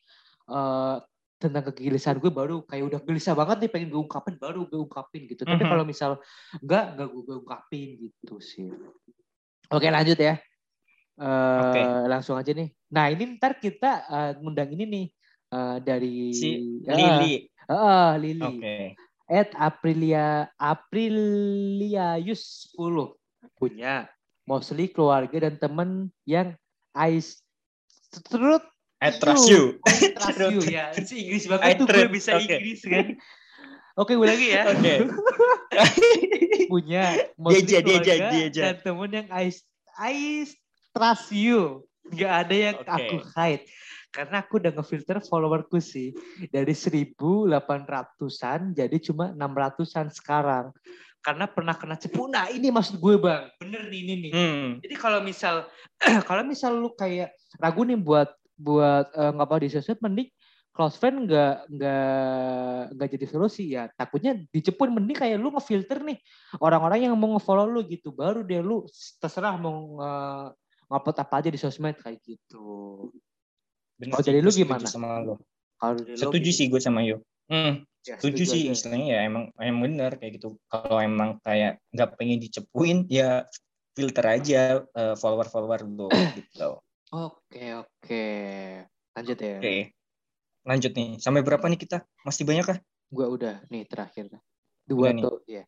eh tentang kegelisahan gue baru kayak udah gelisah banget nih pengen gue ungkapin baru gue ungkapin gitu. Tapi Mhm. kalau misal enggak enggak gue, gue ungkapin gitu sih. Oke lanjut ya. Eh Oke. langsung aja nih. Nah ini ntar kita eh, ngundang ini nih eh, dari Si Lili. ah, Lili. Oke. At Aprilia Apriliayus 10 punya mostly keluarga dan temen yang I trust you. I trust you ya. Si Inggris banget I tuh gue bisa oke. Inggris kan. Oke gue lagi ya. Oke. Punya mostly Dia aja, dia keluarga dia aja. dan temen yang I, I trust you. Gak ada yang Oke. aku hide. Karena aku udah ngefilter followerku sih. Dari 1800-an jadi cuma 600-an sekarang. Karena pernah kena cepu. Nah ini maksud gue bang. Bener nih ini nih. Hmm. Jadi kalau misal kalau misal lu kayak ragu nih buat buat eh, nggak apa di sosmed mending close friend nggak nggak nggak jadi solusi ya takutnya dicepun mending kayak lu ngefilter nih orang-orang yang mau ngefollow lu gitu baru deh lu terserah mau nge- ngupload apa aja di sosmed kayak gitu Bener Oh, sih, jadi lu setuju gimana? Sama lo. kalau dari lu Setuju gitu. sih gue sama Yo. Hmm, Ya, setuju sih aja. istilahnya ya emang emang bener kayak gitu. Kalau emang kayak nggak pengen dicepuin ya filter aja eh, follower-follower lo gitu. oke oke lanjut ya Oke. Lanjut nih. Sampai berapa nih kita? Masih banyak kah? gua udah nih terakhir dua Udah ya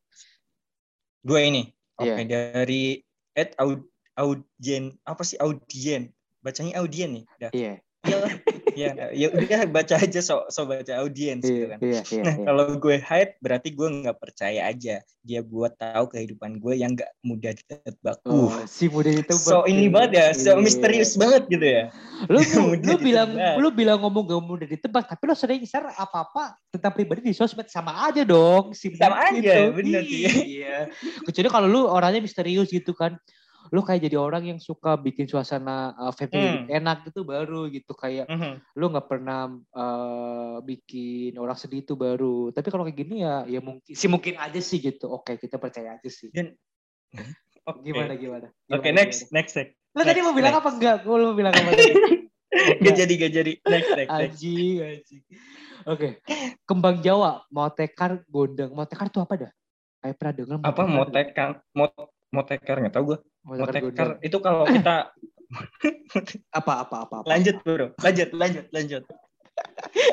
Dua ini. Oke, Iya. dari Ed Aud Audien apa sih Audien? Bacanya Audien nih. Udah. iya Iya lah. Ya, ya udah baca aja so, so baca audiens gitu iya kan. iya iya Nah, iya. kalau gue hide berarti gue nggak percaya aja dia buat tahu kehidupan gue yang nggak mudah ditebak. Oh, Uh, si muda itu so ini banget ya, so misterius banget gitu ya. lu lu, Mudah bilang ditebak. lu bilang ngomong gak mudah ditebak tapi lo sering share apa apa tentang pribadi di sosmed sama aja dong si Sama aja, itu. bener sih. iya kecuali kalau lu orangnya misterius gitu kan lu kayak jadi orang yang suka bikin suasana uh, family Hmm. enak gitu baru gitu kayak Mhm. lu nggak pernah uh, bikin orang sedih itu baru tapi kalau kayak gini ya ya mungkin sih mungkin aja sih gitu oke kita percaya aja sih Dan oke. gimana gimana, Oke, Gimana, next, gimana? next, next. lu tadi mau bilang next. apa enggak lu mau bilang apa tadi Gak jadi, gak jadi. Next, next, next. Anjing, anjing. Oke. Kembang Jawa, motekar gondang. Motekar itu apa dah? Kayak pernah dengar Apa motekar? Mot motekar nggak tahu gue. Motekar itu kalau kita Apa apa apa apa. lanjut bro, lanjut, lanjut, lanjut.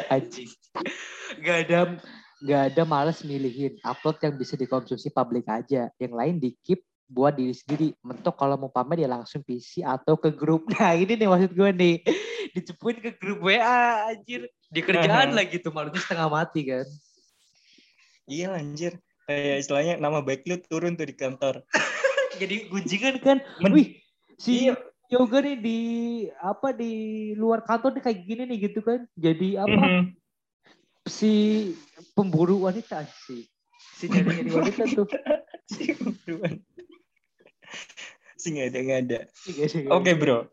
Anjing. Gak ada gak ada males milihin upload yang bisa dikonsumsi publik aja. Yang lain di keep buat diri sendiri. Mentok kalau mau pamer ya langsung PC atau ke grup. Nah ini nih maksud gue nih. Dicepuin ke grup WA anjir. Di kerjaan Mhm. lagi tuh malunya setengah mati kan. Iya anjir. Kayak istilahnya nama baik lu turun tuh di kantor. Jadi gunjingan kan. Men- Wih si Iya. yoga nih di apa di luar kantor nih kayak gini nih gitu kan. Jadi apa Mhm. si pemburu wanita sih. Si nyari nyari wanita tuh. Si Buruan. Si nggak ada nggak ada. Iya sih, Oke bro.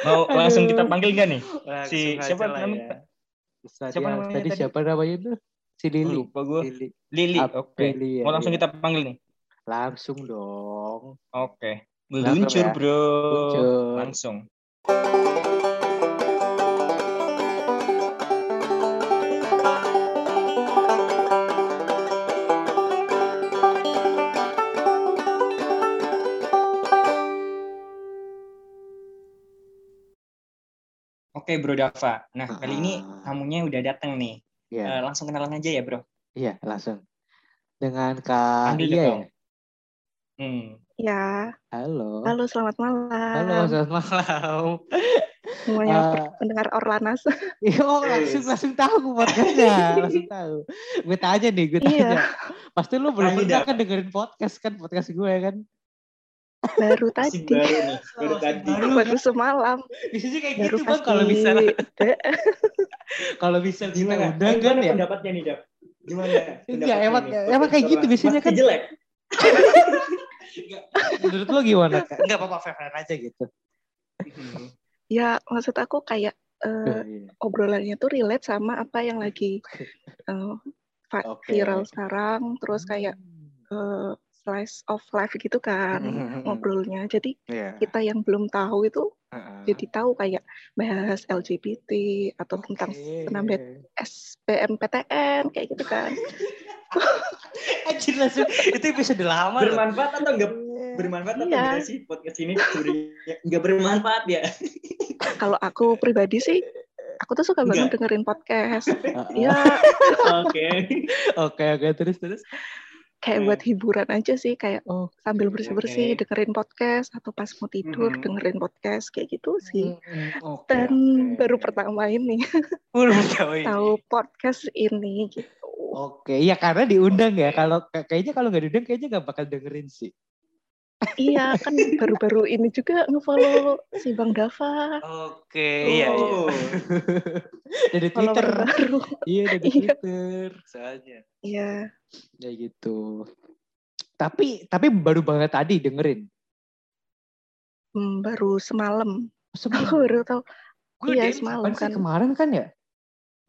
Mau langsung kita panggil nggak nih? Si- siapa namanya? ya. Siapa namanya tadi, tadi? siapa namanya tuh? Si Lili. Lupa gue. Lili. Lili. Oke. Lili, ya, Mau langsung iya. kita panggil nih. Langsung dong. Oke. Langsung Meluncur ya. bro. Luncur. Langsung. Oke Bro Dava. Nah kali ini Ah. tamunya udah datang nih. Iya, Eh, langsung kenalan aja ya Bro. iya langsung. Dengan Kak Iya ya. Hmm. Ya, Halo. halo selamat malam. Halo, selamat malam. semuanya Eh, pendengar Orlanas. Iya, oh, langsung langsung tahu podcastnya, langsung tahu. Gue tanya nih, gue tanya. Iya. Pasti lu belum pernah kan dengerin podcast kan, podcast gue kan. Baru tadi, baru nih. Baru tadi. baru. baru semalam, Biasanya kayak baru gitu bang kalau di bisa kalau bisa kita Gimana? undang kan Gimana ya. pendapatnya nih Dap? Gimana? Enggak, emang- emang kayak gitu biasanya kan. jelek. Menurut lu gimana kak? Enggak apa-apa, fair aja gitu. Ya maksud aku kayak eh, iya. obrolannya tuh relate sama apa yang lagi eh, Oke. viral sekarang, terus kayak eh, slice of life gitu kan Hmm. ngobrolnya. Jadi Iya. kita yang belum tahu itu Heeh. jadi tahu kayak bahas LGBT atau tentang Oke. penambahan SBMPTN kayak gitu kan. Anjir langsung itu episode lama loh. Bermanfaat atau enggak bermanfaat atau Iya. enggak sih podcast ini enggak bermanfaat ya? Kalau aku pribadi sih, aku tuh suka banget Enggak. dengerin podcast. Heeh. Ya Oke. Oke oke terus terus. Kayak Hmm. buat hiburan aja sih, kayak Oh. sambil bersih-bersih Oke. dengerin podcast atau pas mau tidur Mhm. dengerin podcast kayak gitu sih. Mm, oke, Dan oke. baru pertama ini tahu podcast ini gitu. Oke, iya karena diundang ya. Kalau kayaknya kalau nggak diundang kayaknya nggak bakal dengerin sih. Iya kan baru-baru ini juga ngefollow si Bang Dava. Oke, iya iya. Oh. Dari Twitter. baru. Iya dari Iya. Twitter. Soalnya. Iya. Ya gitu. Tapi tapi baru banget tadi dengerin. Hmm, baru semalam. Sebelum. Aku baru tahu. Gue Iya, DM semalam sih? kan. Kemarin kan ya?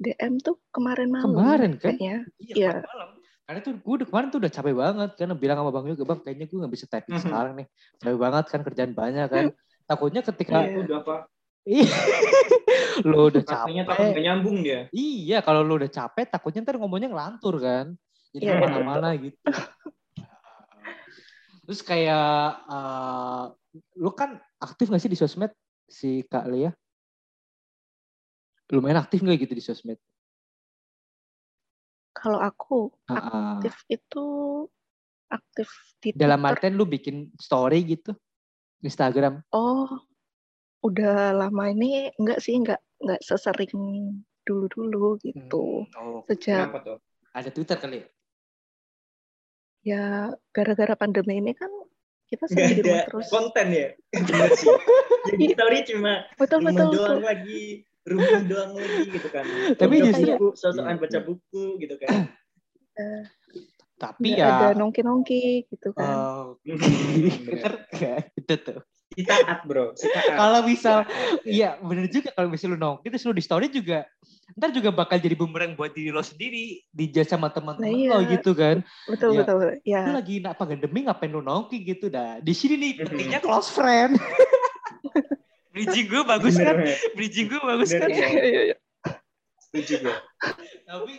DM tuh kemarin malam. Kemarin kan? Kayaknya. Iya, Iya. kemarin malam. Karena tuh gue udah kemarin tuh udah capek banget karena bilang sama Bang juga, Bang kayaknya gue gak bisa typing Mhm. sekarang nih. Capek banget kan kerjaan banyak kan. Takutnya ketika Iya. udah apa Iya. lo udah takut capek. nggak nyambung dia Iya, kalau lo udah capek takutnya ntar ngomongnya ngelantur kan. Jadi Iya. ke mana-mana gitu. Terus kayak eh lu kan aktif gak sih di sosmed si Kak Lea? Lumayan aktif gak gitu di sosmed? Kalau aku aktif itu aktif di Dalam Twitter. artian lu bikin story gitu? Instagram? Oh, udah lama ini enggak sih, enggak enggak sesering dulu-dulu gitu. Oh, Sejak tuh ada Twitter kali ya? ya gara-gara pandemi ini kan kita rumah terus. konten ya sih jadi story cuma Betul betul doang betul. lagi rumah doang lagi gitu kan Tapi justru- buku sosokan baca iya. buku gitu kan Eh, Tapi ya ada nongki-nongki gitu kan. eh, Bener. Kayak itu tuh. si taat bro Kalau misal ya. Iya bener juga kalau misalnya lu nongki terus lu di story juga ntar juga bakal jadi bumerang buat diri lo sendiri dijudge sama teman-teman Nah, lo iya. gitu kan betul Iya. betul. lu Ya. lagi apa pandemi ngapain lu nongki gitu dah di sini nih pentingnya close friend bridging gue bagus bener kan bridging gue bagus Bener, kan iya. Iya, iya. setuju gue tapi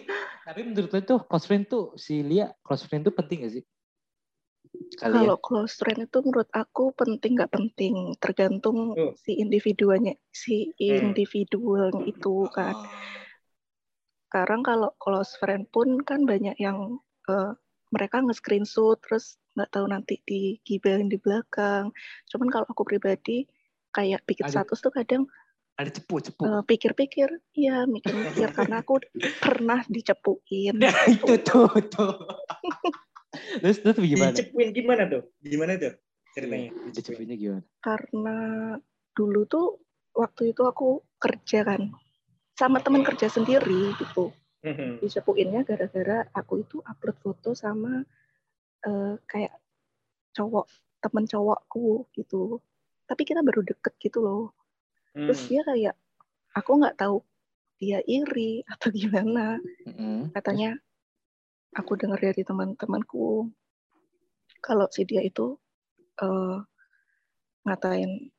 tapi menurut lo tuh close friend tuh si Lia close friend tuh penting gak sih Kalau close friend itu menurut aku penting nggak penting, tergantung Oh. si individuanya, si Hmm. individual itu kan. Oh. Sekarang kalau close friend pun kan banyak yang eh, mereka nge-screenshot terus nggak tahu nanti digibahin di belakang. Cuman kalau aku pribadi kayak bikin Ada- status tuh kadang ada cepu cepu. eh, pikir-pikir, iya mikir-mikir karena aku pernah dicepuin. nah itu tuh tuh. Terus terus gimana? Dicepuin gimana tuh? Gimana tuh ceritanya? Dicepuin dicepuinnya gimana? Karena dulu tuh waktu itu aku kerja kan sama teman kerja sendiri gitu. Mhm. dicepuinnya gara-gara aku itu upload foto sama eh, kayak cowok temen cowokku gitu tapi kita baru deket gitu loh terus Hmm. dia kayak aku nggak tahu dia iri atau gimana Mm-mm. katanya aku dengar dari teman-temanku kalau si dia itu eh, ngatain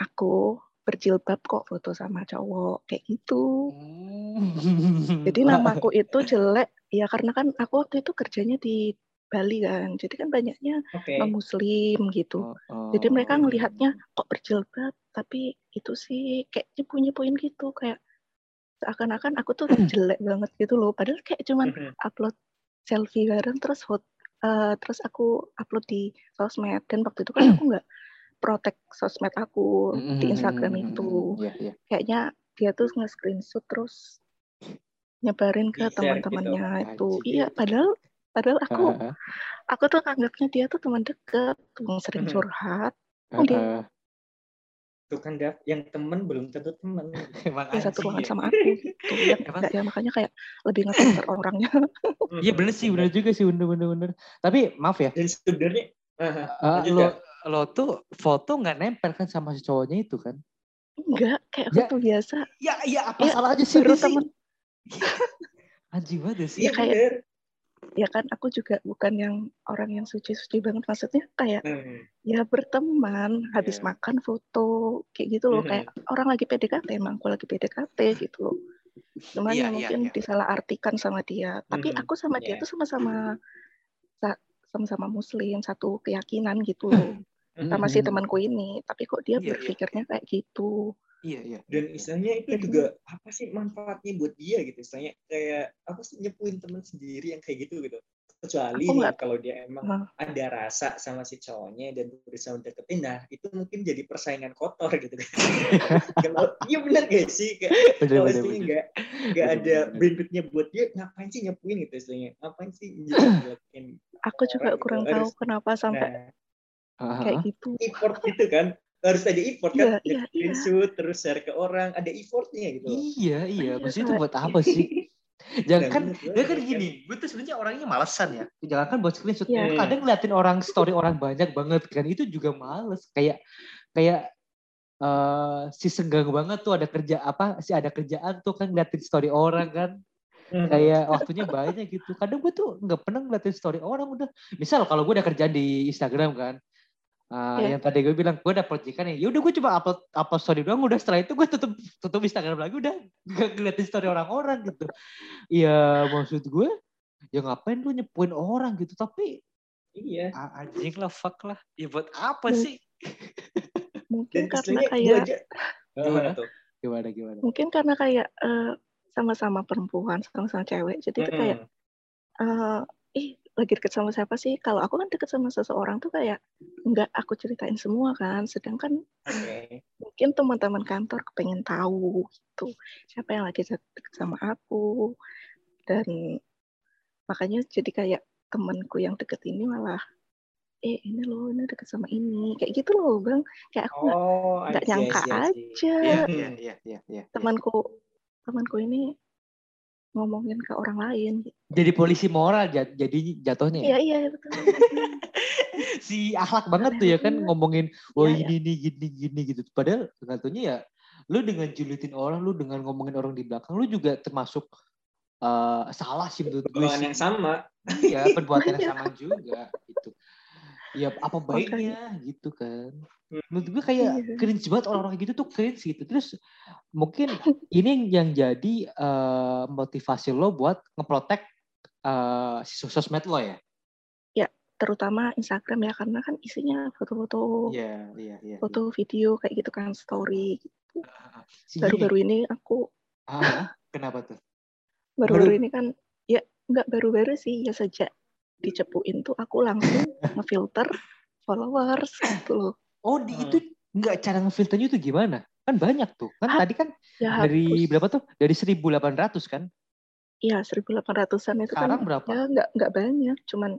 aku berjilbab kok foto sama cowok kayak gitu. Hmm. Jadi namaku itu jelek ya karena kan aku waktu itu kerjanya di Bali kan. Jadi kan banyaknya non muslim gitu. Oh, oh. Jadi mereka ngelihatnya kok berjilbab tapi itu sih kayak nyepu-nyepuin gitu kayak seakan-akan aku tuh jelek banget gitu loh. Padahal kayak cuman Mhm. upload selfie bareng terus foto eh, terus aku upload di sosmed dan waktu itu kan aku nggak protect sosmed aku di Instagram itu Iya, iya. kayaknya dia tuh nge-screenshot terus nyebarin ke gitu. teman-temannya itu Anjir. iya padahal padahal aku Heeh, aku tuh anggapnya dia tuh teman deket yang sering Mhm. curhat heeh, dia- tuh kan Dav, yang temen belum tentu temen Emang dia satu ruangan ya. sama aku gitu ya, Emang- ya makanya kayak lebih ngefilter orangnya Iya bener sih, bener juga sih, bener bener bener. Tapi maaf ya, dan sebenarnya eh, lanjut, lo Kak. lo tuh foto nggak nempel kan sama si cowoknya itu kan? enggak kayak Ya. foto biasa Ya, iya apa Ya, salahnya sih? baru sih? temen Anjing banget ya sih. ya kayak- ya kan aku juga bukan yang orang yang suci-suci banget maksudnya kayak Hmm. ya berteman habis Iya. makan foto kayak gitu loh Mhm. kayak orang lagi PDKT emang aku lagi PDKT gitu loh cuman Iya, ya iya, mungkin iya. disalahartikan sama dia tapi Mhm. aku sama dia Iya. tuh sama-sama sa- sama-sama muslim satu keyakinan gitu loh sama si temanku ini tapi kok dia Iya, iya. berpikirnya kayak gitu Iya, iya. dan istilahnya itu Jadi- juga apa sih manfaatnya buat dia gitu? Istilahnya kayak apa sih nyepuin teman sendiri yang kayak gitu gitu. Kecuali nih kalau dia emang Nah. ada rasa sama si cowoknya dan berusaha untuk deketin nah itu mungkin jadi persaingan kotor gitu. Kan kalau iya benar gak sih? Kayak Bener kalau istilahnya bener. nggak nggak ada benefitnya buat dia ngapain sih nyepuin gitu istilahnya? Ngapain sih ngelakuin aku juga Orang itu kurang harus- tahu kenapa sampai nah. Ah, kayak gitu. Effort gitu kan harus ada effort Iya, kan iya, iya. screenshot terus share ke orang ada effortnya gitu. Iya, iya. Iya, Maksudnya itu buat apa sih? Jangan kan, dia kan gini, gue tuh sebenarnya orangnya malesan ya. Jangan kan buat screenshot. Iya. Kadang ngeliatin orang story orang banyak banget kan, itu juga males. Kayak kayak eh si senggang banget tuh ada kerja apa sih ada kerjaan tuh kan ngeliatin story orang kan Hmm. kayak waktunya banyak gitu kadang gue tuh nggak pernah ngeliatin story orang udah misal kalau gue udah kerja di Instagram kan uh, Iya. yang tadi gue bilang gue udah proyekan nih ya udah gue coba upload upload story doang udah setelah itu gue tutup tutup Instagram lagi udah gak ngeliatin story orang-orang gitu ya maksud gue ya ngapain lu nyepuin orang gitu tapi Iya. anjing lah fuck lah ya buat apa Hmm. sih Mungkin Dan karena kayak. Gimana? tuh? gimana gimana mungkin karena kayak eh, sama-sama perempuan, sama-sama cewek. Jadi itu kayak eh ih lagi deket sama siapa sih? Kalau aku kan deket sama seseorang tuh kayak nggak aku ceritain semua kan. Sedangkan Oke. mungkin teman-teman kantor kepengen tahu gitu siapa yang lagi deket sama aku dan makanya jadi kayak temanku yang deket ini malah eh ini loh ini deket sama ini kayak gitu loh bang kayak aku nggak Oh, nyangka see, aja iya Hmm. iya iya iya iya temanku temanku ini ngomongin ke orang lain gitu. jadi polisi moral jat- jadi jatuhnya ya? iya iya betul si akhlak banget tuh ya kan banget. ngomongin oh Iya, ini ini gini gini gitu padahal tentunya ya lu dengan julitin orang lu dengan ngomongin orang di belakang lu juga termasuk eh, salah sih menurut gue sih yang sama. iya perbuatan yang sama juga gitu ya apa baiknya gitu kan menurut gue kayak Iya. cringe banget orang-orang gitu tuh cringe gitu terus mungkin ini yang jadi eh, motivasi lo buat ngeprotek eh, si sosmed lo ya terutama Instagram ya karena kan isinya foto-foto iya iya iya foto video kayak gitu kan story gitu. Si gini. baru-baru ini aku Ah, kenapa tuh? baru-baru ini kan ya nggak baru-baru sih ya sejak dicepuin tuh aku langsung ngefilter followers gitu loh Oh, di Hmm. itu nggak cara ngefilternya itu gimana? Kan banyak tuh. Kan Hah? tadi kan ya dari hapus. berapa tuh? Dari 1800 kan? Iya 1800-an itu Sekarang kan berapa? ya nggak nggak banyak cuman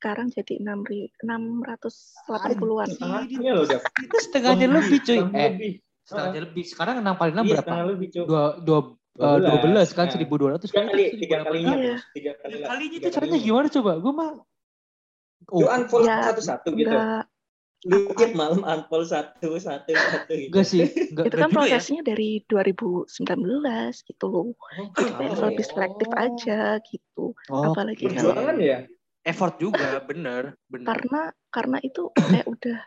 sekarang jadi 6 680-an Anjir, Iya loh, Dav. Itu setengahnya lebih cuy. Setengahnya Eh, lebih. setengahnya lebih. Sekarang enam kali enam Iya, berapa? setengah lebih. Dua, dua, eh, 12, dua belas kan nah. 1200 Tiga kan kali, itu tiga 1800. kalinya, Iya. Tiga kali. Tiga kalinya tiga itu caranya gimana coba? Gue mah Lu unfollow Ya, satu-satu gitu. nggak Lu tiap malam unfollow satu, satu, satu gitu. enggak sih, enggak, itu enggak kan ya. prosesnya dari 2019 gitu loh jadi kayak Oh, lebih selektif oh. aja gitu Oh, apalagi Oke. Perjuangan ya? effort juga, bener, bener. karena karena itu kayak udah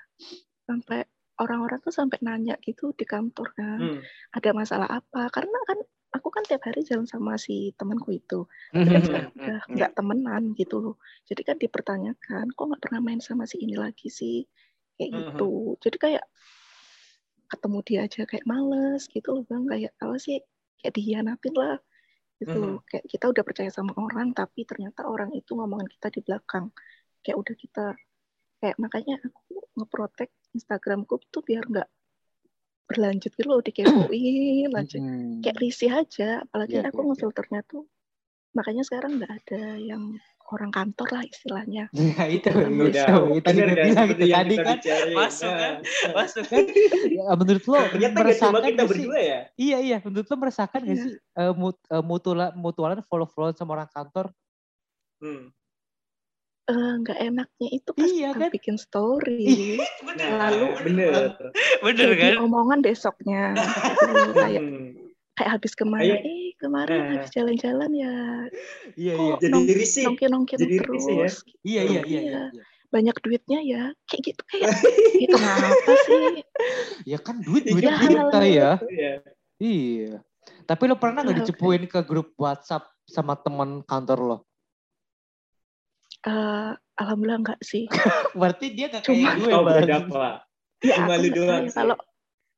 sampai orang-orang tuh sampai nanya gitu di kantor kan Hmm. ada masalah apa karena kan aku kan tiap hari jalan sama si temanku itu. Kan hmm, hmm, udah hmm. nggak temenan gitu loh. Jadi kan dipertanyakan kok nggak pernah main sama si ini lagi sih? Kayak gitu. jadi kayak ketemu dia aja kayak males gitu loh bang. Kayak apa sih? Kayak dihianatin lah gitu loh. Kayak kita udah percaya sama orang tapi ternyata orang itu ngomongin kita di belakang. Kayak udah kita kayak makanya aku ngeprotek Instagramku tuh biar nggak berlanjut gitu loh dikepoin aja Hmm. kayak risih aja apalagi Iya, aku iya, iya. ngefilternya tuh makanya sekarang nggak ada yang orang kantor lah istilahnya Ya itu, Udah, itu, Udah, tadi kan? bilang itu tadi kan bicarain. masuk Nah, kan? masuk kan ya, menurut lo Ternyata gak cuma meresahkan kita berdua ya? Iya iya, menurut lo meresahkan nggak Iya. sih eh, mut, eh, mutuala, mutualan follow followan sama orang kantor? Hmm. Eh, nggak enaknya itu pas Iya, kan? bikin story Bener, Lalu, bener. bener kan? omongan besoknya gitu kayak Hmm. kayak habis ke mana Ayo. eh kemarin Nah. habis jalan-jalan ya Iya iya, kok Jadi nong- risih. nongki-nongkin Jadi risih ya. terus iya iya iya. Iya. iya. banyak duitnya ya kayak gitu kayak itu kenapa sih Ya kan duit Iya, duit Ya, kita ya. Iya. Iya. Tapi lo pernah nggak Ya, dicepuin ke grup WhatsApp sama teman kantor lo? Eh, alhamdulillah enggak sih Berarti dia gak Cuma- kayak gue, Oh, Bang. beda Pak. ya Cuma lu doang ya kalau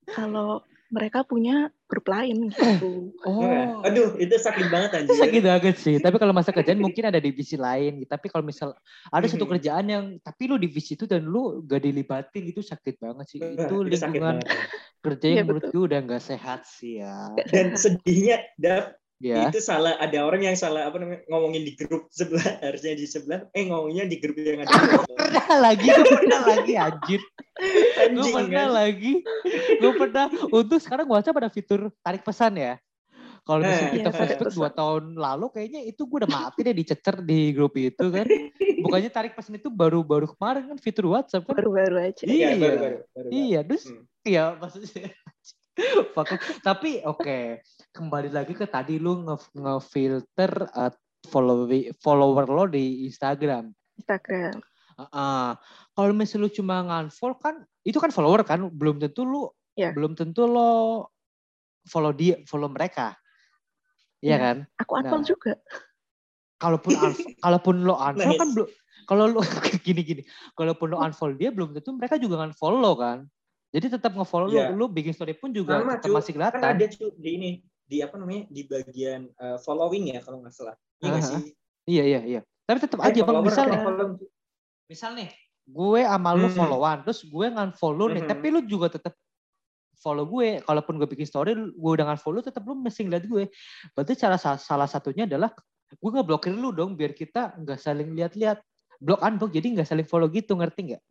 kalau mereka punya grup lain gitu Oh. Aduh, itu sakit banget Itu anjir. sakit banget sih. Tapi kalau masa kerjaan mungkin ada divisi lain. gitu. Tapi kalau misal ada satu kerjaan yang tapi lu divisi itu dan lu gak dilibatin itu sakit banget sih. Nah, Itu lingkungan kerja Iya, yang menurut betul. gue udah gak sehat sih ya. Dan sedihnya, Dav, Ya. itu salah ada orang yang salah apa namanya ngomongin di grup sebelah harusnya di sebelah eh ngomonginnya di grup yang ada sebelah. Pernah lagi, gue pernah lagi anjir. Gue anjing pernah kan lagi. Gue pernah. Untuk sekarang WhatsApp ada fitur tarik pesan ya. Kalau misalnya Eh, kita iya, flashback tarik dua tahun lalu, kayaknya itu gue udah mati deh dicecer di grup itu kan. Bukannya tarik pesan itu baru-baru kemarin kan fitur WhatsApp kan. baru-baru aja Iya. Iya, baru, baru, baru, baru. Iya, terus Hmm. Iya maksudnya. Tapi oke, kembali lagi ke tadi lu nge- ngefilter uh, follow follower lo di Instagram. Instagram. Heeh. Kalau misalnya lu cuma nge-unfollow kan itu kan follower kan belum tentu lu Iya. belum tentu lo follow dia follow mereka. Iya Iya. kan? Aku unfollow Nah. juga. Kalaupun kalaupun lo unfollow Nice. kan belum kalau lo gini gini, kalaupun lo unfollow dia belum tentu mereka juga unfollow kan. Jadi tetap nge-follow Iya. lu, lu bikin story pun juga Sama, tetap cu. masih kan kelihatan. ada cu di ini di apa namanya di bagian uh, following ya kalau nggak salah iya nggak sih Iya iya iya. Tapi tetap Eh, aja bang, misal apa nih, misal nih, gue sama lu Hmm. followan, terus gue nge-follow nih, tapi lu juga tetap follow gue. Kalaupun gue bikin story, gue udah nge-follow, tetap lu mesti ngeliat gue. Berarti cara sa- salah satunya adalah gue ngeblokir lu dong, biar kita nggak saling lihat-lihat. Blok unblock, jadi nggak saling follow gitu, ngerti nggak?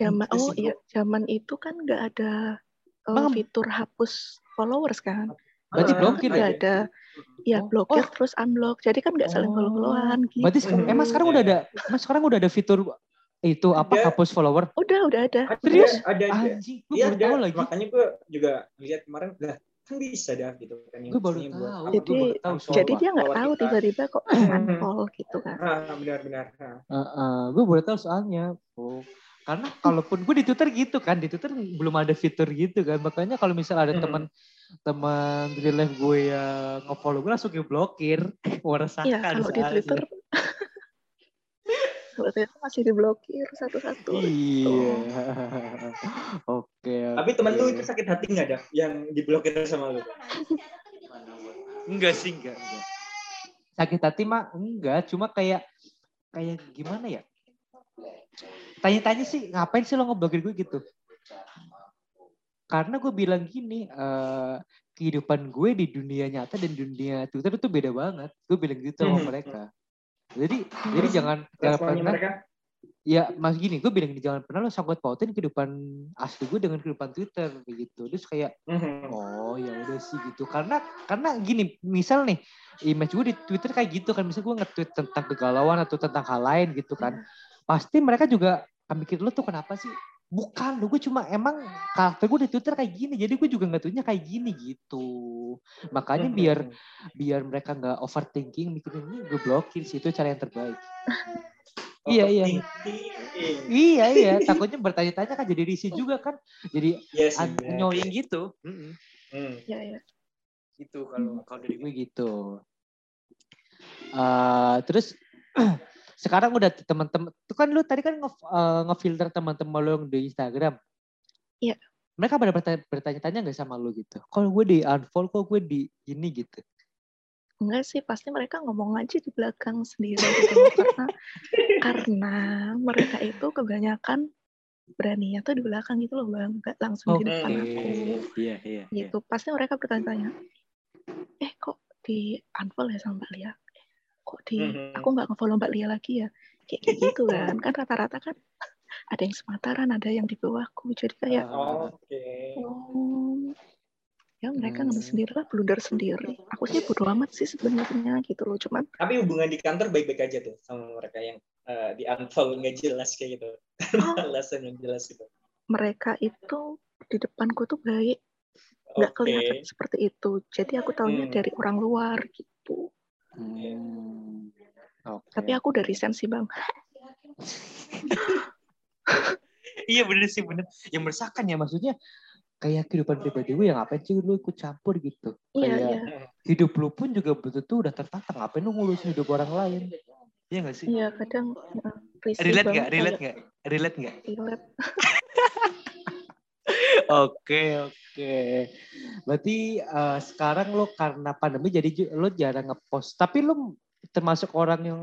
Zaman Enggak oh iya, zaman itu kan nggak ada Emang- fitur hapus followers kan. Berarti blokir Nggak ya? ada. Ya blokir oh. terus unblock. Jadi kan nggak saling Oh. follow-followan gitu. Berarti sekarang, emang sekarang udah ada, emang sekarang udah ada fitur itu apa Ada. hapus follower? Udah, udah ada. Serius? ada ada Anjing, gue Iya baru tahu lagi. makanya gue juga lihat kemarin lah kan bisa dah gitu kan yang Gue baru buat tahu. apa, Jadi- gue baru tahu. Jadi dia nggak tahu tiba-tiba kok unfollow gitu kan. ah benar-benar ah. gue baru tahu soalnya. Oh. Karena kalaupun gue di Twitter gitu kan, di Twitter belum ada fitur gitu kan. Makanya kalau misal ada Hmm. teman teman di live gue yang nge-follow gue langsung gue blokir. Meresahkan Iya, kalau di. Twitter kalau Twitter masih diblokir satu-satu. Iya. Oke. tapi temen lu itu sakit hati nggak dah yang diblokir sama lu Enggak sih, enggak, enggak. Sakit hati mah enggak, cuma kayak kayak gimana ya? Tanya-tanya sih, ngapain sih lo ngeblokir gue gitu? Karena gue bilang gini, eh, kehidupan gue di dunia nyata dan dunia Twitter itu beda banget. Gue bilang gitu sama Mhm. mereka. Jadi, jadi jangan jangan pernah mereka ya mas gini gue bilang jangan pernah lo sangkut pautin kehidupan asli gue dengan kehidupan Twitter begitu terus kayak Mhm. Oh ya udah sih gitu karena karena gini misal nih image gue di Twitter kayak gitu kan misal gue nge-tweet tentang kegalauan atau tentang hal lain gitu kan pasti mereka juga akan mikir lo tuh kenapa sih bukan lo gue cuma emang karakter gue di Twitter kayak gini jadi gue juga nggak tweetnya kayak gini gitu makanya Mhm. biar biar mereka nggak overthinking mikirin ini gue blokir sih itu cara yang terbaik Iya, iya. Iya iya takutnya bertanya-tanya kan jadi risih juga kan jadi Iya an- benar. annoying gitu Mm-mm. Hmm. Ya, ya. gitu kalau kalau dari gue gitu Eh terus sekarang udah teman-teman itu kan lu tadi kan nge, eh, ngefilter teman-teman lu yang di Instagram. Iya. mereka pada bertanya- bertanya-tanya nggak sama lu gitu? Kalau gue di unfollow kok gue di ini gitu? Enggak sih, pasti mereka ngomong aja di belakang sendiri gitu. Karena karena mereka itu kebanyakan beraninya tuh di belakang gitu loh bang, nggak langsung di depan aku. iya iya Gitu, pasti mereka bertanya-tanya, eh kok di unfollow ya sama Mbak Lia? Kok di Mhm. aku nggak nge-follow Mbak Lia lagi ya? Kayak kayak gitu kan, kan rata-rata kan ada yang semataran, ada yang di bawahku, jadi kayak Oke. oh ya mereka Hmm. sendiri lah, blunder sendiri. Aku sih bodo amat sih sebenarnya gitu loh, cuman Tapi hubungan di kantor baik-baik aja tuh sama mereka yang eh, di unfollow nggak jelas kayak gitu. Oh. Alasan yang jelas gitu. mereka itu di depanku tuh baik nggak Oke. kelihatan seperti itu jadi aku tahunya Hmm. dari orang luar gitu Hmm. Oke. tapi aku udah resign sih bang. Iya bener sih bener. Yang meresahkan ya maksudnya kayak kehidupan pribadi gue yang ngapain sih lu ikut campur gitu? Iya kayak iya. hidup lu pun juga betul tuh udah tertata ngapain lu ngurusin hidup orang lain? Iya gak sih? Iya kadang uh, relate nggak? relate nggak? Relate nggak? Relate. oke oke. Berarti eh, sekarang lo karena pandemi jadi lo jarang ngepost. Tapi lo termasuk orang yang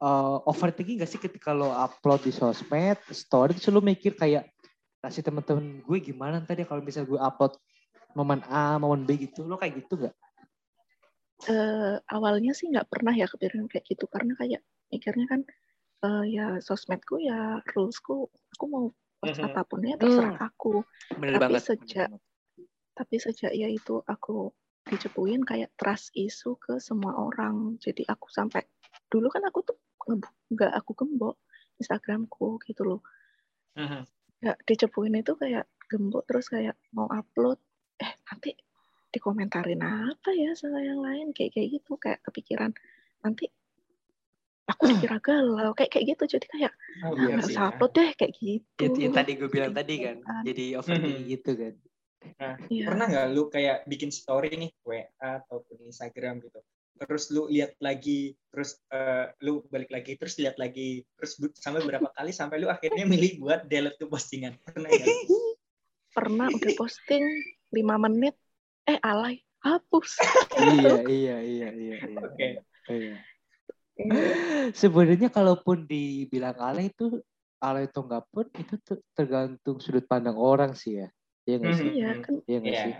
eh, overthinking gak sih ketika lo upload di sosmed story terus lo mikir kayak kasih temen-temen gue gimana tadi kalau misal gue upload momen A momen B gitu. Lo kayak gitu gak Eh, awalnya sih nggak pernah ya kepikiran kayak gitu. Karena kayak mikirnya kan eh, ya sosmedku ya rulesku aku mau post Mhm. apa pun ya terserah aku. Bener Tapi banget. sejak- tapi sejak ya itu aku dicepuin kayak trust isu ke semua orang. Jadi aku sampai dulu kan aku tuh nggak aku gembok Instagramku gitu loh. Mhm. ya dicepuin itu kayak gembok terus kayak mau upload. Eh nanti dikomentarin apa ya sama yang lain? Kayak kayak gitu kayak kepikiran nanti aku dikira galau kayak kayak gitu jadi kayak Oh, "Ah, nggak usah upload deh kayak gitu Itu yang tadi gue bilang Kayak tadi gitu kan. Jadi overthinking Mhm. gitu kan. Iya. Pernah nggak lu kayak bikin story nih WA ataupun Instagram gitu. Terus lu lihat lagi, terus eh, lu balik lagi, terus lihat lagi, terus bu- sampai berapa kali sampai lu akhirnya milih buat delete tuh postingan. Pernah nggak? pernah udah posting lima menit eh alay hapus iya, iya, iya, iya, iya. Oke. Iya. Iya. Sebenarnya kalaupun dibilang alay itu alay atau enggak pun itu ter- tergantung sudut pandang orang sih ya. Iya nggak sih? iya kan Iya nggak Iya. sih?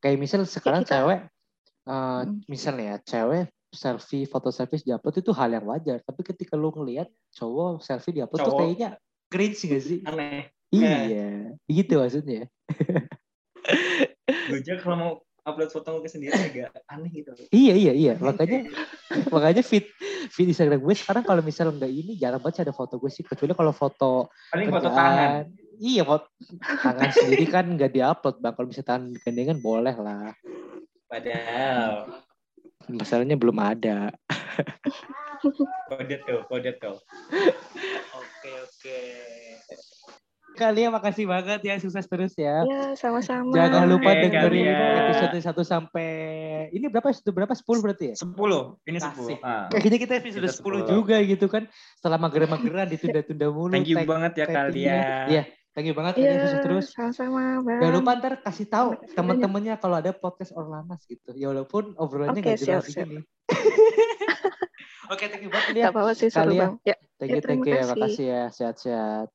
Kayak misal sekarang kita- cewek, uh, Hmm. misalnya ya cewek selfie, foto selfie diupload itu hal yang wajar. Tapi ketika lu ngelihat cowok selfie diupload tuh kayaknya cringe gak sih? Aneh. Iya, gitu maksudnya. Gue aja kalau mau upload foto gue sendiri agak aneh gitu. Iya iya iya, makanya makanya fit fit Instagram gue sekarang kalau misal nggak ini jarang banget sih ada foto gue sih kecuali kalau foto Paling foto tangan. Iya, foto tangan sendiri kan nggak diupload bang. Kalau misalnya tangan gandengan boleh lah. Padahal Masalahnya belum ada. kode tuh, kode tuh. Oke oke. Kalian makasih banget ya, sukses terus ya. ya sama-sama Jangan lupa Oke, dengerin episode 1 sampai ini berapa episode berapa? 10 berarti ya? 10. Ini 10. Asik. Ah. Kayaknya kita episode Kita 10 10. juga gitu kan. Setelah mager-mageran ditunda-tunda mulu. Thank you tag- banget ya kalian. Iya, thank you banget Iya, sukses terus. sama-sama bang Jangan lupa ntar kasih tahu teman-temannya kalau ada podcast Orlanas gitu. Ya walaupun obrolannya Oke, nggak jelas siap, siap. gini. Oke, thank you banget ya. apa-apa sih seru bang ya Thank Ya, you, thank terima you ya. kasih. Makasih ya. Sehat-sehat.